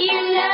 You know,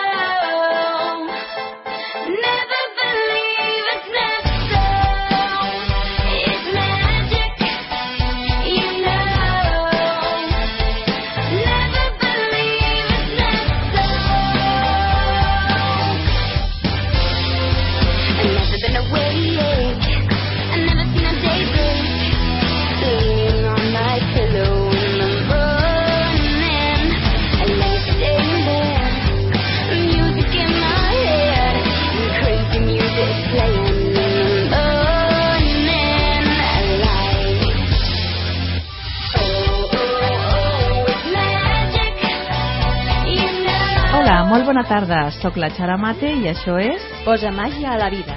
bona tarda. Soc la Xara Mate i això és... Posa màgia a la vida.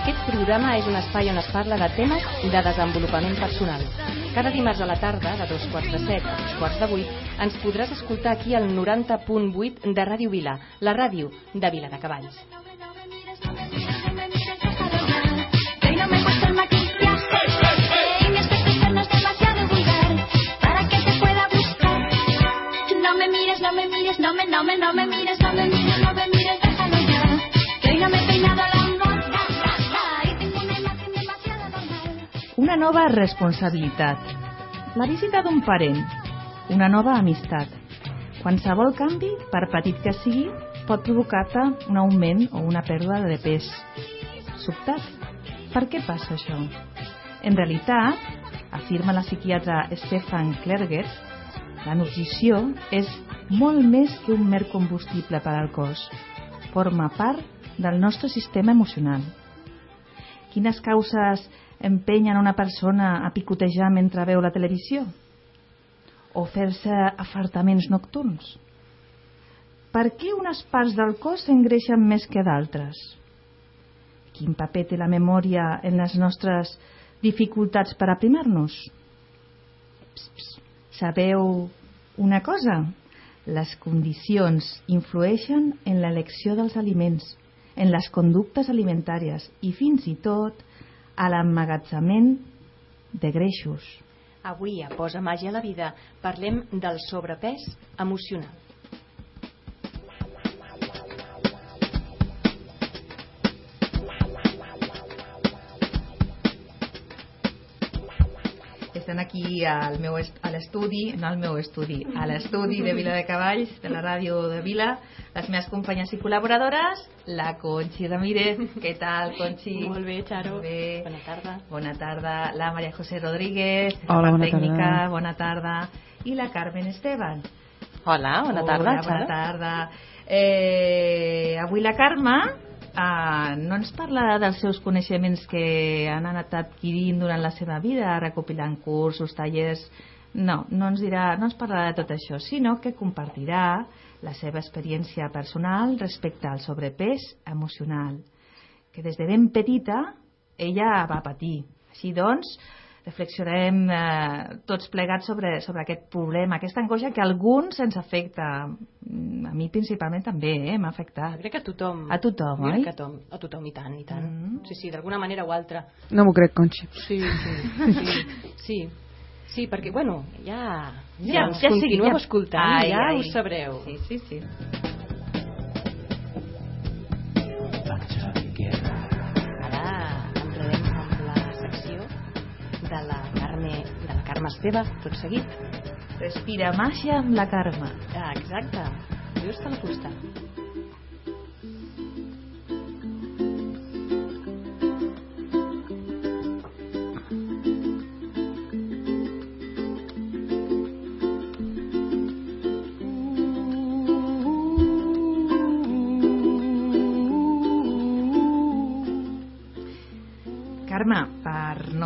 Aquest programa és un espai on es parla de temes de desenvolupament personal. Cada dimarts a la tarda, de dos quarts de set a dos quarts de vuit, ens podràs escoltar aquí al 90.8 de Ràdio Vila, la ràdio de Vila de Cavalls. Me mires, no me no me, no me, mires, no me mires, no me mires, déjalo ya. Que hoy no me he peinado la moda y tengo una imagen demasiado normal. Una nova responsabilitat. La visita d'un parent. Una nova amistat. Qualsevol canvi, per petit que sigui, pot provocar-te un augment o una pèrdua de pes. Sobtat. Per què passa això? En realitat, afirma la psiquiatra Stefan Klerger, la nutrició és molt més que un mer combustible per al cos. Forma part del nostre sistema emocional. Quines causes empenyen una persona a picotejar mentre veu la televisió? O fer-se afartaments nocturns? Per què unes parts del cos s'engreixen més que d'altres? Quin paper té la memòria en les nostres dificultats per aprimar-nos? Ps, ps. Sabeu una cosa? Les condicions influeixen en l'elecció dels aliments, en les conductes alimentàries i fins i tot a l'emmagatzament de greixos. Avui, a Posa màgia a la vida, parlem del sobrepès emocional. Estan aquí al meu a l'estudi, no al meu estudi, a l'estudi de Vila de Cavalls, de la ràdio de Vila, les meves companyes i col·laboradores, la Conxi Ramírez. Què tal, Conxi? Molt bé, Xaro. Molt bé. Bona tarda. Bona tarda. La Maria José Rodríguez, Hola, bona tècnica, tarda. bona tarda. I la Carmen Esteban. Hola, bona tarda, Hola, bona Xara. tarda. Eh, avui la Carme eh, no ens parlarà dels seus coneixements que han anat adquirint durant la seva vida, recopilant cursos, tallers... No, no ens, dirà, no ens parlarà de tot això, sinó que compartirà la seva experiència personal respecte al sobrepès emocional, que des de ben petita ella va patir. Així doncs, reflexionarem eh, tots plegats sobre, sobre aquest problema, aquesta angoixa que a alguns ens afecta. Mm, A mi principalment també, eh, m'ha Jo afectat. crec que a tothom. A tothom, Jo crec oi? que a tothom, a tothom i tant, i tant. Mm. Sí, sí, d'alguna manera o altra. No m'ho crec, Conxi. Sí, sí, sí, sí. Sí, perquè, bueno, ja, ja, ens sí, continueu ja- escoltant, Ai, ja ai. ho sabreu. Sí, sí, sí. De la Carme, de la Carme Esteve, tot seguit. Respira màgia amb la Carme. Ah, exacte, just al costat.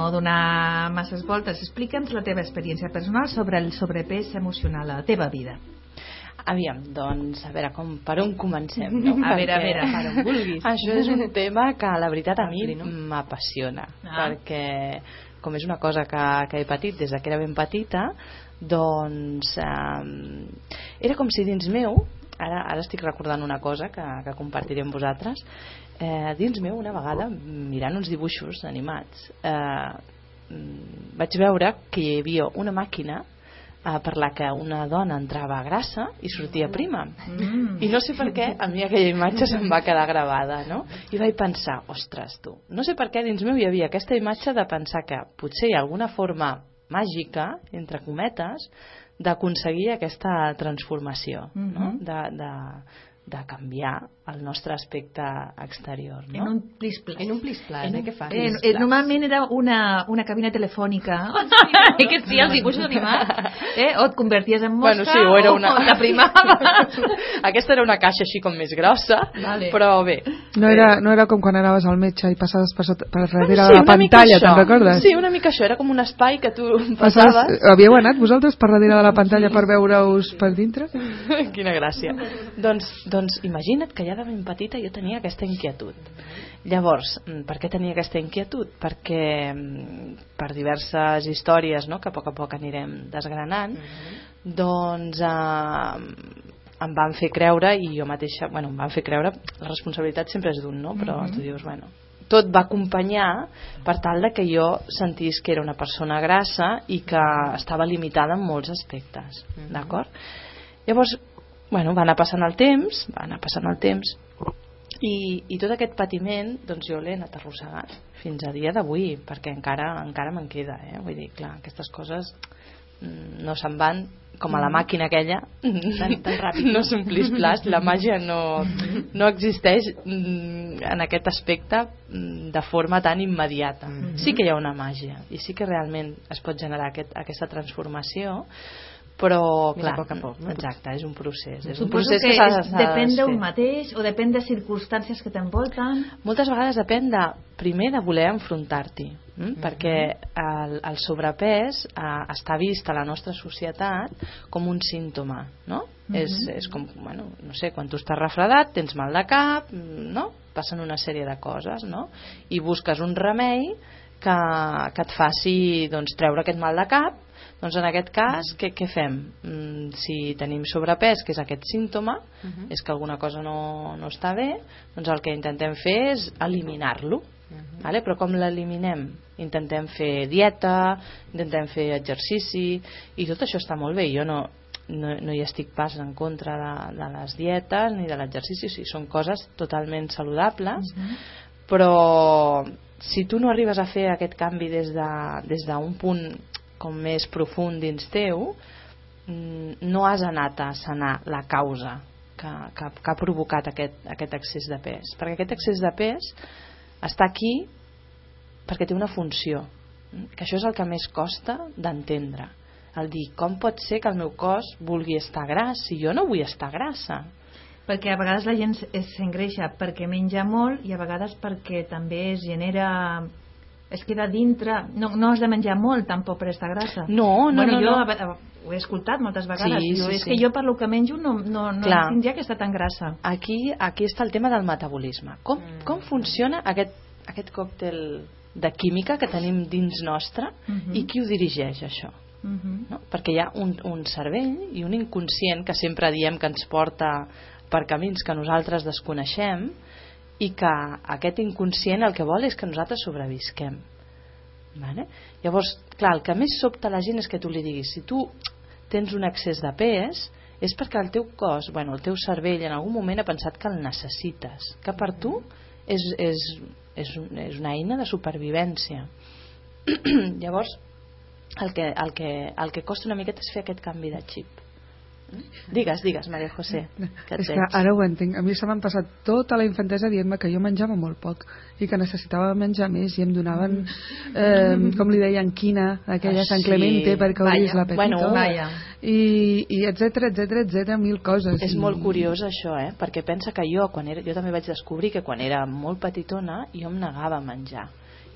No donar masses voltes, explica'ns la teva experiència personal sobre el sobrepès emocional a la teva vida. Aviam, doncs, a veure, com, per on comencem, no? A veure, a veure, per on vulguis. Això és un tema que, la veritat, a mi m'apassiona. Ah. Perquè, com és una cosa que, que he patit des de que era ben petita, doncs, eh, era com si dins meu, ara, ara estic recordant una cosa que, que compartiré amb vosaltres, eh, dins meu una vegada, mirant uns dibuixos animats, eh, mm, vaig veure que hi havia una màquina eh, per la que una dona entrava grassa i sortia prima. Mm. I no sé per què, a mi aquella imatge se'm va quedar gravada, no? I vaig pensar, ostres, tu, no sé per què dins meu hi havia aquesta imatge de pensar que potser hi ha alguna forma màgica, entre cometes, d'aconseguir aquesta transformació, no? Mhm. de, de, de canviar el nostre aspecte exterior. No? En un plis-plas. En un plis-plas, En eh? Què fas? Eh, eh, normalment era una, una cabina telefònica i que sí, els dibuixos animats eh? o et converties en mosca Bueno, sí, o era una... o t'aprimaves Aquesta era una caixa així com més grossa, Vale. però bé. No era, no era com quan anaves al metge i passaves per, sota, per darrere Sí, de la pantalla, te'n recordes? Sí, una mica això, era com un espai que tu Passaves, passaves... havíeu anat vosaltres per darrere de la pantalla per veure-us per dintre? Quina gràcia. doncs, doncs imagina't que ja de ben petita jo tenia aquesta inquietud. Llavors, mm, per què tenia aquesta inquietud? Perquè mm, per diverses històries no, que a poc a poc anirem desgranant, doncs eh, em van fer creure i jo mateixa, bueno, em van fer creure la responsabilitat sempre és d'un, no? però tu dius, bueno, tot va acompanyar per tal de que jo sentís que era una persona grassa i que estava limitada en molts aspectes, d'acord? Llavors, bueno, va anar passant el temps, va anar passant el temps. I, i tot aquest patiment doncs jo l'he anat arrossegant fins a dia d'avui perquè encara encara me'n queda eh? vull dir, clar, aquestes coses mm, no se'n van com a la màquina aquella. Tan, tan ràpid. No s'omplís plas la màgia no, no existeix mm, en aquest aspecte mm, de forma tan immediata. Sí que hi ha una màgia i sí que realment es pot generar aquest, aquesta transformació però Més a clar, poc a poc, no? exacte, és un procés és un procés que, que, és, depèn d'un mateix o depèn de circumstàncies que t'envolten moltes vegades depèn de, primer de voler enfrontar-t'hi mm? perquè el, el sobrepès eh, està vist a la nostra societat com un símptoma no? és, és com, bueno, no sé, quan tu estàs refredat tens mal de cap mm, no? passen una sèrie de coses no? i busques un remei que, que et faci doncs, treure aquest mal de cap doncs en aquest cas, què, què fem? Mm, si tenim sobrepès, que és aquest símptoma, és que alguna cosa no, no està bé, doncs el que intentem fer és eliminar-lo. Vale? Però com l'eliminem? Intentem fer dieta, intentem fer exercici, i tot això està molt bé. Jo no, no, no hi estic pas en contra de, de les dietes ni de l'exercici, o sigui, són coses totalment saludables, però si tu no arribes a fer aquest canvi des d'un de, des punt com més profund dins teu, mm, no has anat a sanar la causa que, que, que ha provocat aquest, aquest excés de pes. Perquè aquest excés de pes està aquí perquè té una funció, que això és el que més costa d'entendre. El dir, com pot ser que el meu cos vulgui estar gras si jo no vull estar grassa? perquè a vegades la gent s'engreixa perquè menja molt i a vegades perquè també es genera es queda dintre no, no has de menjar molt tampoc per estar grassa No, no, bueno, no, jo no. ho he escoltat moltes vegades Sí, Diu, sí, és sí. que jo per lo que menjo no, no, no Clar. tindria que estar tan grassa aquí, aquí està el tema del metabolisme. Com, com funciona aquest, aquest còctel de química que tenim dins nostre Mhm. i qui ho dirigeix, això? uh -huh. No? Perquè hi ha un, un cervell i un inconscient que sempre diem que ens porta per camins que nosaltres desconeixem i que aquest inconscient el que vol és que nosaltres sobrevisquem. Vale? Llavors, clar, el que més sobta la gent és que tu li diguis si tu tens un excés de pes és perquè el teu cos, bueno, el teu cervell en algun moment ha pensat que el necessites, que per tu és, és, és, és una eina de supervivència. Llavors, el que, el, que, el que costa una miqueta és fer aquest canvi de xip. Digues, digues, Maria José. Que És que ara ho entenc. A mi se m'han passat tota la infantesa dient-me que jo menjava molt poc i que necessitava menjar més i em donaven, eh, com li deien, quina, aquella Ah, Sant sí. Clemente perquè obrís Vaja, l'apetito. bueno, Vaja. I, i etcètera, etcètera, etcètera, mil coses. És I- molt curiós això, eh? Perquè pensa que jo, quan era, jo també vaig descobrir que quan era molt petitona, jo em negava a menjar.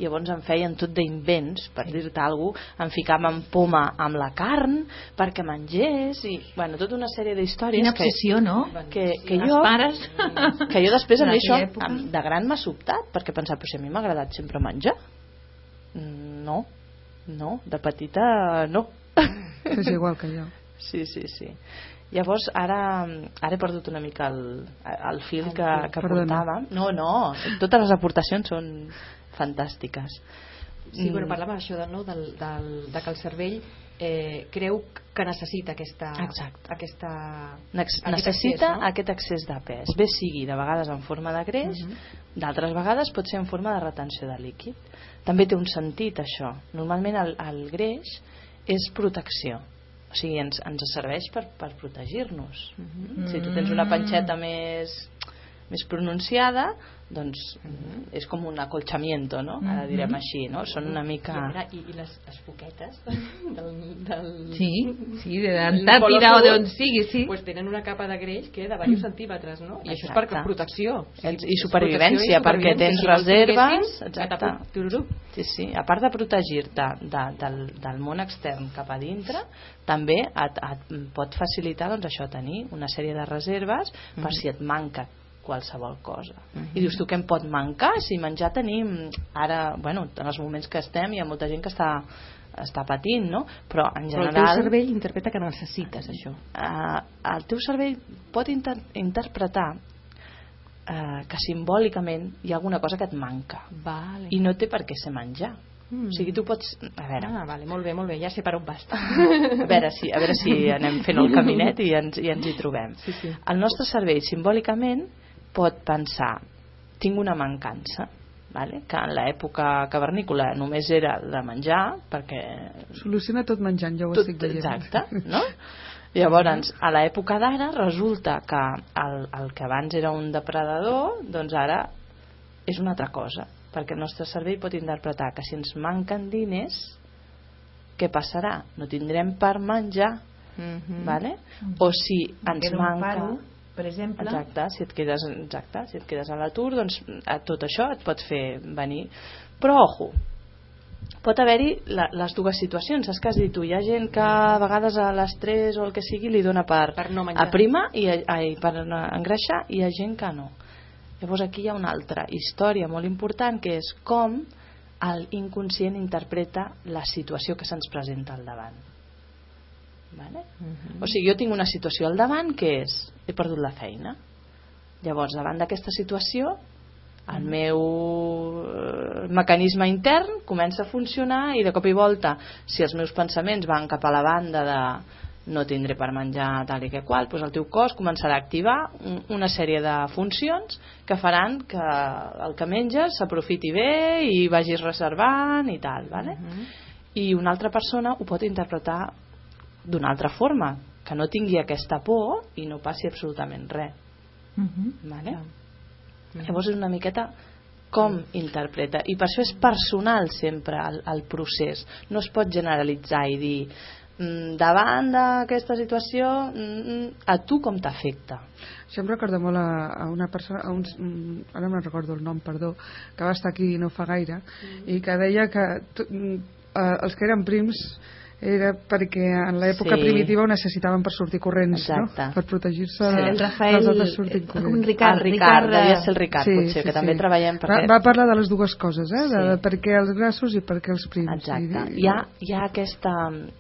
Llavors em feien tot d'invents, per dir-te alguna cosa, em ficaven poma amb la carn perquè mengés, i, bueno, tota una sèrie d'històries quina que, obsessió, no? que, que jo pares que jo després a mi això època. de gran m'ha sobtat perquè pensava, però si a mi m'ha agradat sempre menjar no, no, de petita no És igual que jo. sí, sí, sí Llavors, ara, ara he perdut una mica el, el fil que, que Perdona. portàvem. No, no, totes les aportacions són fantàstiques. Sí, Mm. bueno, parlàvem això de, no, del, del, de que el cervell eh, creu que necessita aquesta... Exacte. aquesta Nex- aquest necessita accés, no? aquest accés de pes bé sigui de vegades en forma de greix Mhm. d'altres vegades pot ser en forma de retenció de líquid també té un sentit això normalment el, el greix és protecció o sigui, ens, ens serveix per, per protegir-nos Mhm. si tu tens una panxeta més més pronunciada doncs Mhm. és com un acolchamiento no? ara direm així, no? són una mica I, a veure, i, i les, les foquetes del, del, Sí, sí, de del l'Antàrtida o d'on sigui, sí. pues tenen una capa de greix que de diversos centímetres, no? I això és per protecció. O sigui, I supervivència, protecció perquè tens Si reserves, exacte. Sí, sí. A part de protegir-te de, del, del món extern cap a dintre, també et, et pot facilitar doncs, això tenir una sèrie de reserves per Mhm. si et manca qualsevol cosa. I dius tu què em pot mancar? Si menjar tenim ara, bueno, en els moments que estem hi ha molta gent que està està patint, no? Però en Però el general teu cervell interpreta que necessites això. eh, el teu cervell pot inter interpretar eh, que simbòlicament hi ha alguna cosa que et manca Vale. i no té per què ser menjar Mm. o sigui, tu pots... A veure, Ah, vale, molt bé, molt bé, ja sé per on vas. a veure, si, a veure si anem fent el caminet i ens, i ens hi trobem. Sí, sí. El nostre cervell simbòlicament pot pensar tinc una mancança vale? que en l'època cavernícola només era de menjar perquè Soluciona tot menjant, ja ho tot, estic veient. exacte, no? Llavors, a l'època d'ara resulta que el, el que abans era un depredador, doncs ara és una altra cosa, perquè el nostre cervell pot interpretar que si ens manquen diners, què passarà? No tindrem per menjar, Mhm. vale? O si ens manca... paro, per exemple. Exacte, si et quedes, exacte, si et quedes a l'atur, doncs a tot això et pot fer venir. Però, ojo, pot haver-hi les dues situacions. Saps que has dit tu? Hi ha gent que a vegades a l'estrès o el que sigui li dona per, Per no menjar. a prima i a, ai, per engreixar i hi ha gent que no. Llavors aquí hi ha una altra història molt important que és com l'inconscient interpreta la situació que se'ns presenta al davant. Vale? Mhm. O sigui, jo tinc una situació al davant que és, he perdut la feina. Llavors, davant d'aquesta situació, el meu eh, mecanisme intern comença a funcionar i de cop i volta, si els meus pensaments van cap a la banda de no tindré per menjar tal i que qual, doncs el teu cos començarà a activar un- una sèrie de funcions que faran que el que menges s'aprofiti bé i vagis reservant i tal, vale? Mhm. i una altra persona ho pot interpretar d'una altra forma, que no tingui aquesta por i no passi absolutament res. Mhm. Vale? Llavors és una miqueta com interpreta i per això és personal sempre el, el procés no es pot generalitzar i dir mm, davant d'aquesta situació mm, a tu com t'afecta Això em recorda molt a, a una persona, a uns, mm, ara no recordo el nom, perdó, que va estar aquí no fa gaire, i que deia que t- mm, eh, els que eren prims era perquè en l'època Sí. primitiva ho necessitaven per sortir corrents, Exacte. no? Per protegir-se Sí. de- El Rafael, dels altres sortint corrents. un Ricard, el Ricard, Ricard, devia ser el Ricard potser, que també treballem va, perquè va parlar de les dues coses, eh? De, Sí. de per què els grassos i per què els prims. Exacte. I, Hi ha, hi ha aquesta...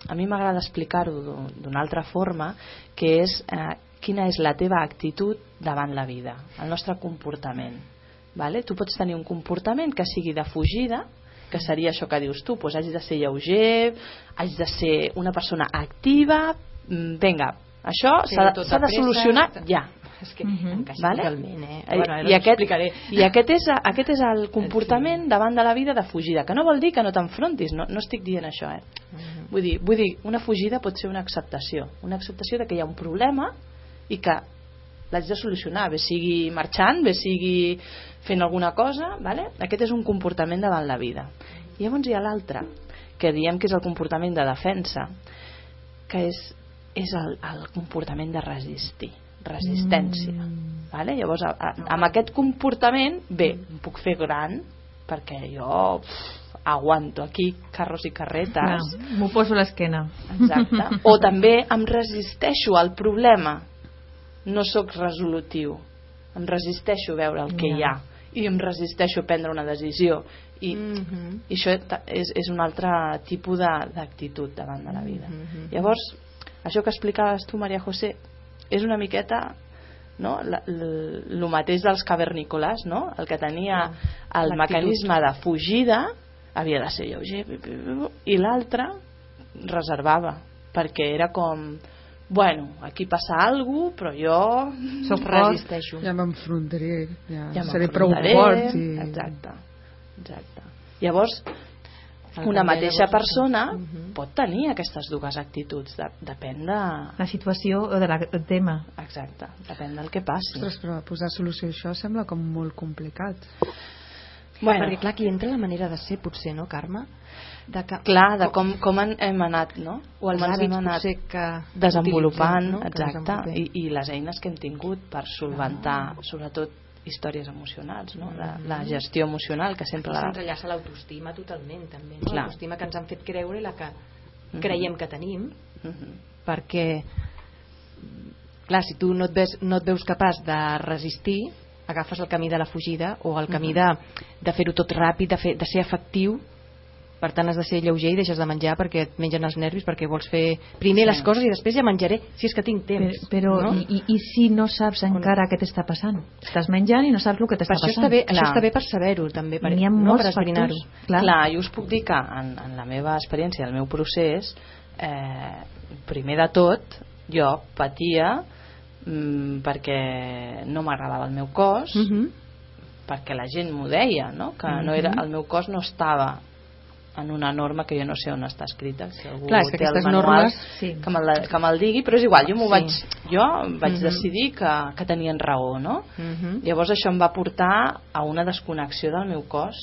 A mi m'agrada explicar-ho d'u- d'una altra forma, que és eh, quina és la teva actitud davant la vida, el nostre comportament. Vale? Tu pots tenir un comportament que sigui de fugida, que seria això que dius tu, doncs haig de ser lleuger, haig de ser una persona activa, mm, vinga, això s'ha de, tot s'ha de solucionar ja. És que Mhm. encaixa Vale? totalment, eh? I, Bueno, i, aquest. I aquest és, aquest és el comportament davant de la vida de fugida, que no vol dir que no t'enfrontis, no, no estic dient això, eh? Mhm. Vull dir, vull dir, una fugida pot ser una acceptació, una acceptació de que hi ha un problema i que l'haig de solucionar, bé sigui marxant, bé sigui fent alguna cosa, vale? aquest és un comportament davant la vida. I llavors hi ha l'altre, que diem que és el comportament de defensa, que és, és el, el comportament de resistir, resistència. Mm. Vale? Llavors, a, a, amb aquest comportament, bé, em puc fer gran, perquè jo pff, aguanto aquí carros i carretes, Clar, M'ho poso a l'esquena. Exacte. O també em resisteixo al problema. No sóc resolutiu. Em resisteixo a veure el que Ja. hi ha i em resisteixo a prendre una decisió i, Mhm. i això és, és un altre tipus de- d'actitud davant de la vida Mhm. llavors, això que explicaves tu Maria José és una miqueta no? el mateix dels cavernícoles, no? el que tenia el mecanisme de fugida havia de ser lleuger i l'altre reservava perquè era com bueno, aquí passa alguna cosa, però jo Soc resisteixo. Ja m'enfrontaré, ja, ja seré prou fort. I... Exacte, exacte. Llavors, una mateixa persona uh -huh. pot tenir aquestes dues actituds, de, depèn de... La situació o de la, del tema. Exacte, depèn del que passi. Ostres, però posar solució a això sembla com molt complicat. Bueno. Perquè clar, aquí entra la manera de ser, potser, no, Carme? De que, clar, de com, com hem anat, no? O els hàbits hem anat que desenvolupant, no? exacte, i, i les eines que hem tingut per solventar, ah. sobretot històries emocionals, no? la, la gestió emocional que sempre la... S'entrellaça l'autoestima totalment també, no? l'autoestima que ens han fet creure i la que creiem que tenim uh -huh. perquè clar, si tu no et, ves, no et veus capaç de resistir agafes el camí de la fugida o el camí de, de fer-ho tot ràpid, de, fer, de ser efectiu per tant has de ser lleuger i deixes de menjar perquè et mengen els nervis perquè vols fer primer sí. les coses i després ja menjaré si és que tinc temps però, però no? i, i, i si no saps encara què t'està passant estàs menjant i no saps el que t'està passant està bé, això està bé per saber-ho també per, n'hi ha no, per factors clar. clar, jo us puc dir que en, en la meva experiència el meu procés eh, primer de tot jo patia mm, perquè no m'agradava el meu cos uh -huh. perquè la gent m'ho deia no? que no era, el meu cos no estava en una norma que jo no sé on està escrita si algú Clar, té el manual normes, sí. que me'l que me digui però és igual, jo m'ho Sí. vaig jo vaig Mhm. decidir que, que tenien raó no? uh -huh. llavors això em va portar a una desconnexió del meu cos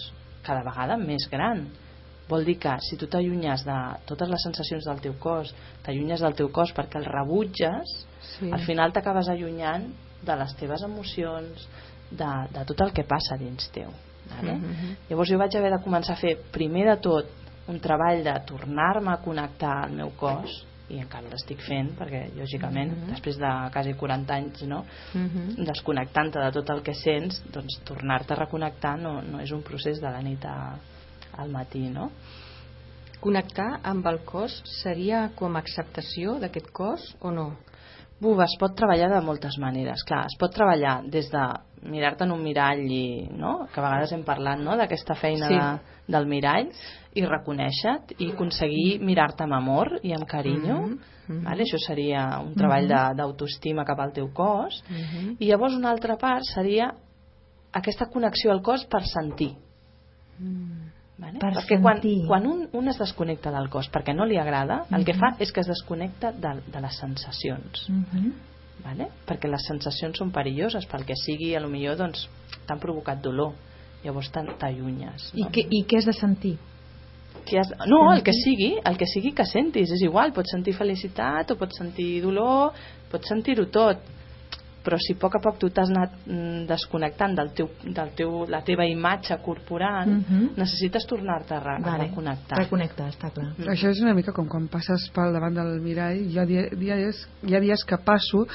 cada vegada més gran vol dir que si tu t'allunyes de totes les sensacions del teu cos t'allunyes del teu cos perquè el rebutges sí. al final t'acabes allunyant de les teves emocions de, de tot el que passa dins teu vale? Uh -huh. llavors jo vaig haver de començar a fer primer de tot un treball de tornar-me a connectar al meu cos i encara l'estic fent perquè lògicament Uh -huh. després de quasi 40 anys no, Uh -huh. desconnectant-te de tot el que sents doncs tornar-te a reconnectar no, no és un procés de la nit a, al matí no? connectar amb el cos seria com acceptació d'aquest cos o no? Buf, es pot treballar de moltes maneres. Clar, es pot treballar des de mirar-te en un mirall i, no? que a vegades hem parlat no? d'aquesta feina Sí. de, del mirall i reconèixer i aconseguir mirar-te amb amor i amb carinyo Mhm, mhm. vale? això seria un treball de- d'autoestima cap al teu cos Uh -huh. i llavors una altra part seria aquesta connexió al cos per sentir Vale? Per perquè quan, sentir. quan un, un es desconnecta del cos perquè no li agrada, el que Mhm. fa és que es desconnecta de, de les sensacions Mhm. Vale? perquè les sensacions són perilloses pel que sigui, a lo millor doncs, t'han provocat dolor llavors t'allunyes I, no? què, I què has de sentir? Que has... no, el que sigui el que sigui que sentis, és igual pots sentir felicitat o pots sentir dolor pots sentir-ho tot però si a poc a poc tu t'has anat mm, desconnectant del teu, del teu, la teva imatge corporal Mhm. necessites tornar-te a, re a Vale. reconnectar Reconnectar, està clar. Mm. Això és una mica com quan passes pel davant del mirall, hi ha, dia, dies, hi ha dies que passo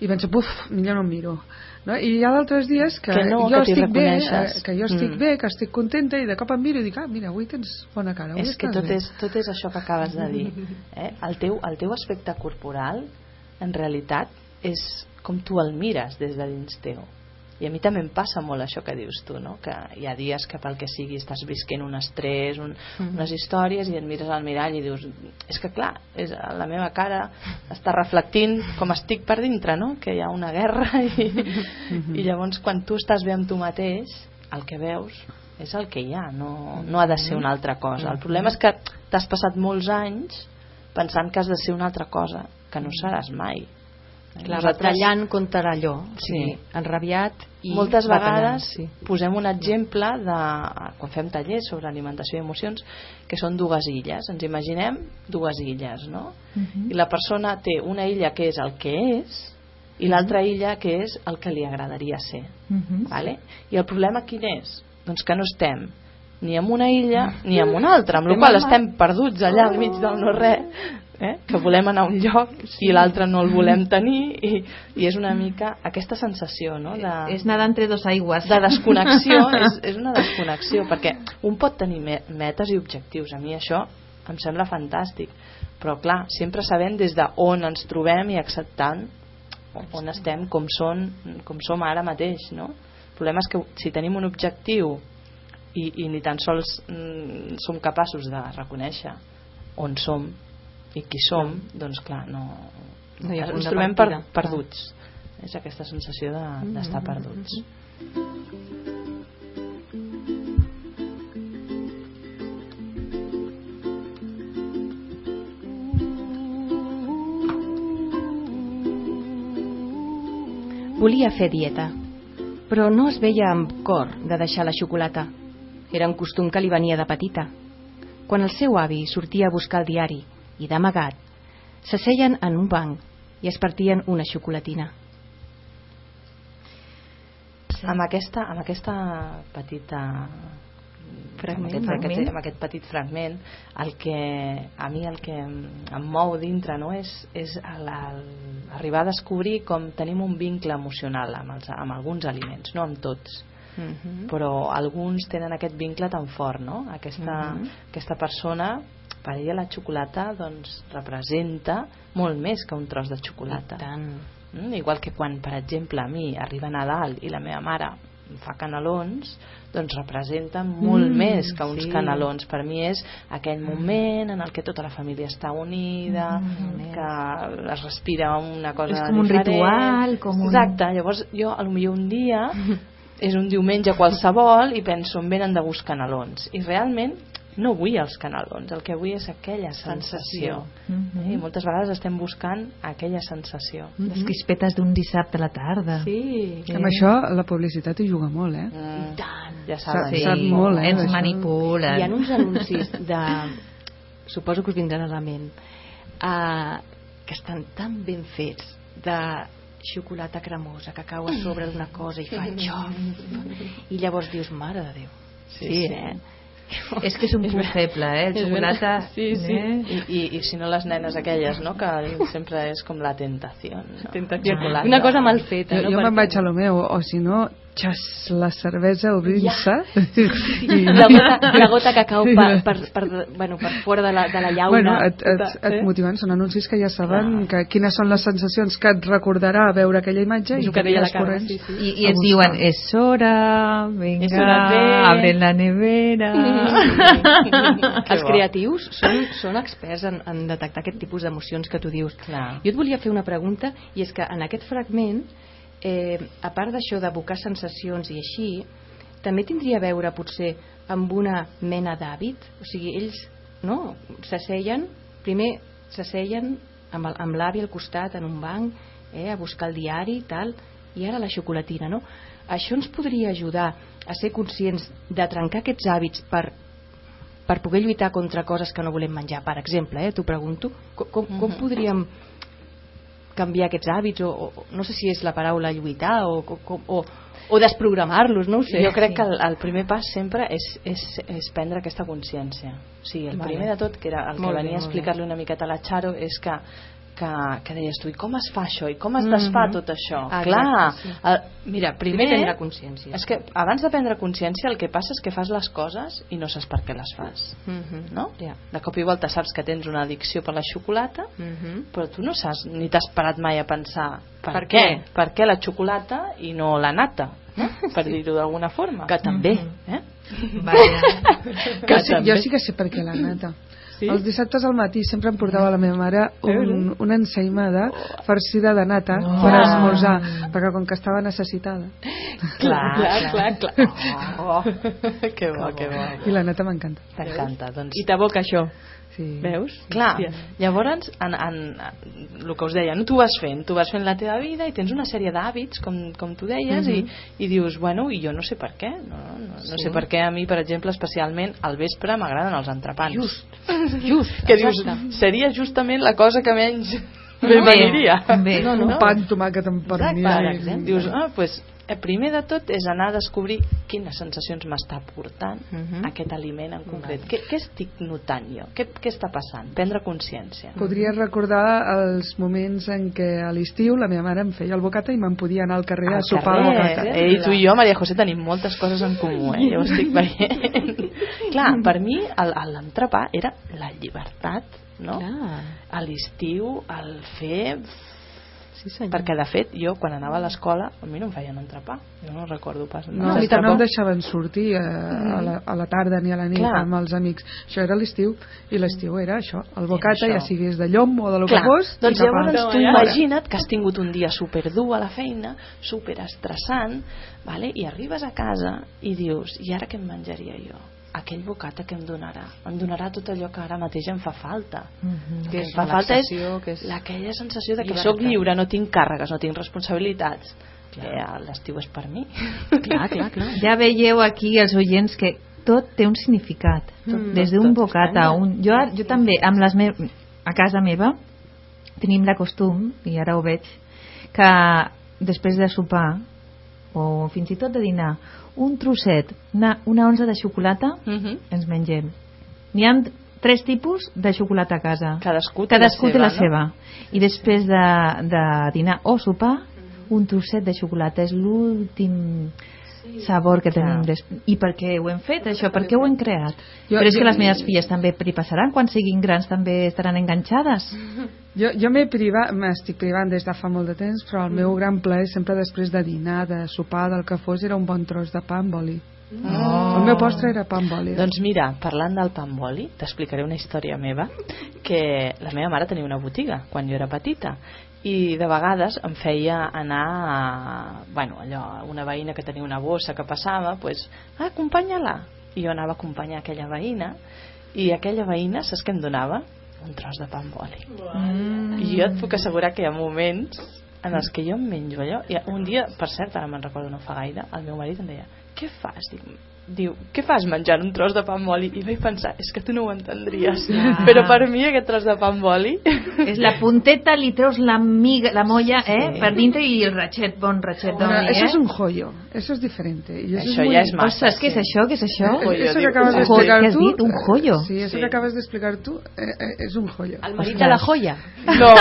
i penso, buf, millor no em miro. No? I hi ha d'altres dies que, Que no, jo que estic bé, eh, que jo estic Mm. bé, que estic contenta i de cop em miro i dic, ah, mira, avui tens bona cara. Avui és que tot bé. és, tot és això que acabes de dir eh? el, teu, el teu aspecte corporal en realitat és com tu el mires des de dins teu i a mi també em passa molt això que dius tu no? que hi ha dies que pel que sigui estàs visquent un estrès, un, Mhm. unes històries i et mires al mirall i dius és que clar, és, la meva cara està reflectint com estic per dintre no? que hi ha una guerra i, i llavors quan tu estàs bé amb tu mateix el que veus és el que hi ha no, no ha de ser una altra cosa el problema és que t'has passat molts anys pensant que has de ser una altra cosa que no seràs mai Clar, Nosaltres- batallant contra allò o sigui, Sí. enrabiat i moltes vegades sí. posem un exemple de, quan fem tallers sobre alimentació i emocions que són dues illes, ens imaginem dues illes no? Mhm. i la persona té una illa que és el que és i l'altra illa que és el que li agradaria ser Mhm. vale? i el problema quin és? doncs que no estem ni en una illa ni en una altra amb la qual estem perduts allà al mig del no res eh? que volem anar a un lloc i l'altre no el volem tenir i, i és una mica aquesta sensació no? de, És nedar entre dos aigües. de desconnexió és, és una desconnexió perquè un pot tenir me- metes i objectius a mi això em sembla fantàstic però clar, sempre sabem des de on ens trobem i acceptant on estem, com, són, com som ara mateix, no? El problema és que si tenim un objectiu i, i ni tan sols mm, som capaços de reconèixer on som i qui som, doncs clar, no, No hi ha ens trobem per, perduts. És aquesta sensació de- d'estar de, perduts. Volia fer dieta, però no es veia amb cor de deixar la xocolata. Era un costum que li venia de petita. Quan el seu avi sortia a buscar el diari i d'amagat, s'asseien en un banc i es partien una xocolatina. Amb, aquesta, amb aquesta petita Fragment, amb aquest, fragment. Aquest, amb aquest petit fragment el que, a mi el que em, em mou dintre no, és, és el, el, arribar a descobrir com tenim un vincle emocional amb, els, amb alguns aliments, no amb tots Mm -hmm. però alguns tenen aquest vincle tan fort no? aquesta, Mhm. aquesta persona per ella la xocolata doncs, representa molt més que un tros de xocolata Tant. Mm, igual que quan, per exemple, a mi arriba Nadal i la meva mare fa canelons, doncs representa molt Mm, més que uns sí. canelons. Per mi és aquell moment en el que tota la família està unida, Mm. que es respira una cosa És com un diferent. ritual, com un- Exacte, llavors jo a lo millor un dia és un diumenge qualsevol i penso em venen de gust canelons i realment no vull els canelons, el que vull és aquella sensació. Mhm. I moltes vegades estem buscant aquella sensació. Les crispetes d'un dissabte a la tarda. Sí. Amb això la publicitat hi juga molt, eh? Mm, tant. ja Sap- saben. sap molt, eh, Ens manipulen. Hi ha uns anuncis de... Suposo que us vindran a la ment. Uh, que estan tan ben fets de xocolata cremosa que cau a sobre d'una cosa i fa xof i llavors dius, mare de Déu Sí, sí, sí. eh? És que és un punt feble, eh? El xocolata... Sí, sí. Eh? I, i, I si no les nenes aquelles, no? Que sempre és com la tentació. No? Tentació. Xocolata. una cosa mal feta Jo, no? jo me'n vaig a lo meu, o si no, xas, la cervesa obrint-se. i- la gota, la gota que cau per, per, per, bueno, per fora de la, de la llauna Bueno, et, et, et eh? motiven, són anuncis que ja saben que, quines són les sensacions que et recordarà veure aquella imatge i el que deia la Carme, corrents sí, sí. I, i et buscar. diuen, és hora, vinga, És hora de- abren la nevera... els creatius són, són experts en, en detectar aquest tipus d'emocions que tu dius. Clar. Jo et volia fer una pregunta i és que en aquest fragment, eh, a part d'això d'evocar sensacions i així, també tindria a veure potser amb una mena d'hàbit? O sigui, ells no, s'asseien, primer s'asseien amb, el- amb l'avi al costat en un banc eh, a buscar el diari i tal, i ara la xocolatina, no? Això ens podria ajudar a ser conscients de trencar aquests hàbits per per poder lluitar contra coses que no volem menjar, per exemple, eh, t'ho pregunto, com, com, com Mhm. podríem canviar aquests hàbits, o, o no sé si és la paraula lluitar, o, o, o, o desprogramar-los, no ho sé. Jo crec que el, el primer pas sempre és, és, és prendre aquesta consciència. O sigui, el Vale. primer de tot, que era el que Molt bé, venia a bé. explicar-li una miqueta a la Charo, és que que, que deies tu, i com es fa això? I com es desfà tot això? Ah, Clar, sí. el, mira, primer... Primer prendre consciència. És que abans de prendre consciència el que passa és que fas les coses i no saps per què les fas. Mhm. No? Ja. De cop i volta saps que tens una addicció per la xocolata, Mhm. però tu no saps ni t'has parat mai a pensar per, Per què? què? Per què la xocolata i no la nata? No? Per dir-ho d'alguna forma. Que també. Eh? Vaja. Que Que sí, també. jo sí que sé per què la nata. Sí? Els dissabtes al matí sempre em portava la meva mare un, una ensaïmada farcida de nata Oh. per esmorzar, perquè com que estava necessitada. Clar, Clar, clar, clar. Oh, que bo, que bo. I la nata m'encanta. T'encanta, doncs. I t'aboca això, Sí. veus? Clar, Hòstia. llavors, en, en, el que us deia, no? tu vas fent, tu vas fent la teva vida i tens una sèrie d'hàbits, com, com tu deies, Mhm. i, i dius, bueno, i jo no sé per què, no, no, no Sí. sé per què a mi, per exemple, especialment al vespre m'agraden els entrepans. Just, just, que dius, exacte. seria justament la cosa que menys m'aniria. bé. No, Un no. pa amb tomàquet amb Exacte, pernil. per exemple. Dius, ah, pues, eh, primer de tot és anar a descobrir quines sensacions m'està portant Mhm. aquest aliment en concret. Què, què estic notant jo? Què, què està passant? Prendre consciència. Podria recordar els moments en què a l'estiu la meva mare em feia el bocata i me'n podia anar al carrer a Al sopar el carrer, bocata. eh? I tu i jo, Maria José, tenim moltes coses en comú, eh? Ja ho estic veient. Clar, per mi el- el- l'entrepà era la llibertat, no? Clar. A l'estiu, el fer Sí, senyor. Perquè, de fet, jo, quan anava a l'escola, a mi no em feien entrepà. Jo no recordo pas. No, no, no, no em deixaven sortir a, a, la, a la tarda ni a la nit Clar. amb els amics. Això era l'estiu, i l'estiu era això, el bocata, això. ja sigués de llom o de lo Clar, que fos, doncs llavors a- tu imagina't que has tingut un dia superdur a la feina, superestressant, vale? i arribes a casa i dius, i ara què em menjaria jo? Aquell bocata que em donarà? Em donarà tot allò que ara mateix em fa falta. Mhm. El que és em fa falta és que és- aquella sensació de que Llibertat. sóc lliure, no tinc càrregues, no tinc responsabilitats. Que l'estiu és per mi. Clar, clar, clar. Ja veieu aquí els oients que tot té un significat. Mm. Des d'un bocata a un... Jo, jo també, amb les me... a casa meva, tenim la costum, i ara ho veig, que després de sopar, o fins i tot de dinar, un trosset, una, una onza de xocolata, Mhm. ens mengem. N'hi ha tres tipus de xocolata a casa. Cadascú té Cadascú la té la seva. I després de, de dinar o sopar, un trosset de xocolata. És l'últim sabor que tenim. Des... I per què ho hem fet, això? Per què ho hem creat? Jo- Però és que les meves filles també hi passaran. Quan siguin grans també estaran enganxades. Jo, jo m'he privat, m'estic privant des de fa molt de temps, però el Mm. meu gran plaer sempre després de dinar, de sopar, del que fos, era un bon tros de pa amb oli. Oh. El meu postre era pa amb oli. Doncs mira, parlant del pa amb oli, t'explicaré una història meva, que la meva mare tenia una botiga quan jo era petita i de vegades em feia anar a, bueno, allò, una veïna que tenia una bossa que passava, pues, ah, acompanya-la. I jo anava a acompanyar aquella veïna i aquella veïna, saps què em donava? Un tros de pa amb oli. Mm. I jo et puc assegurar que hi ha moments en els que jo em menjo allò. I un dia, per cert, ara me'n recordo no fa gaire, el meu marit em deia, què fas? Dic, diu, què fas menjant un tros de pa amb oli? I vaig pensar, és que tu no ho entendries. Ah. Però per mi aquest tros de pa amb oli... És la punteta, li treus la miga, la molla, eh? Sí. Per dintre i el ratxet, bon ratxet Bueno, d'oli, eso eh? es un joyo, eso es diferente. Y eso, Això es muy... ja és massa. Ostres, què és això? Què és això? Un joyo, Eso que diu. acabas de Un joyo, explicar ¿qué has tú. dicho? Un joyo. Sí, eso Sí. que acabas de explicar tú eh, eh, es un joyo. Almerita la joya. No,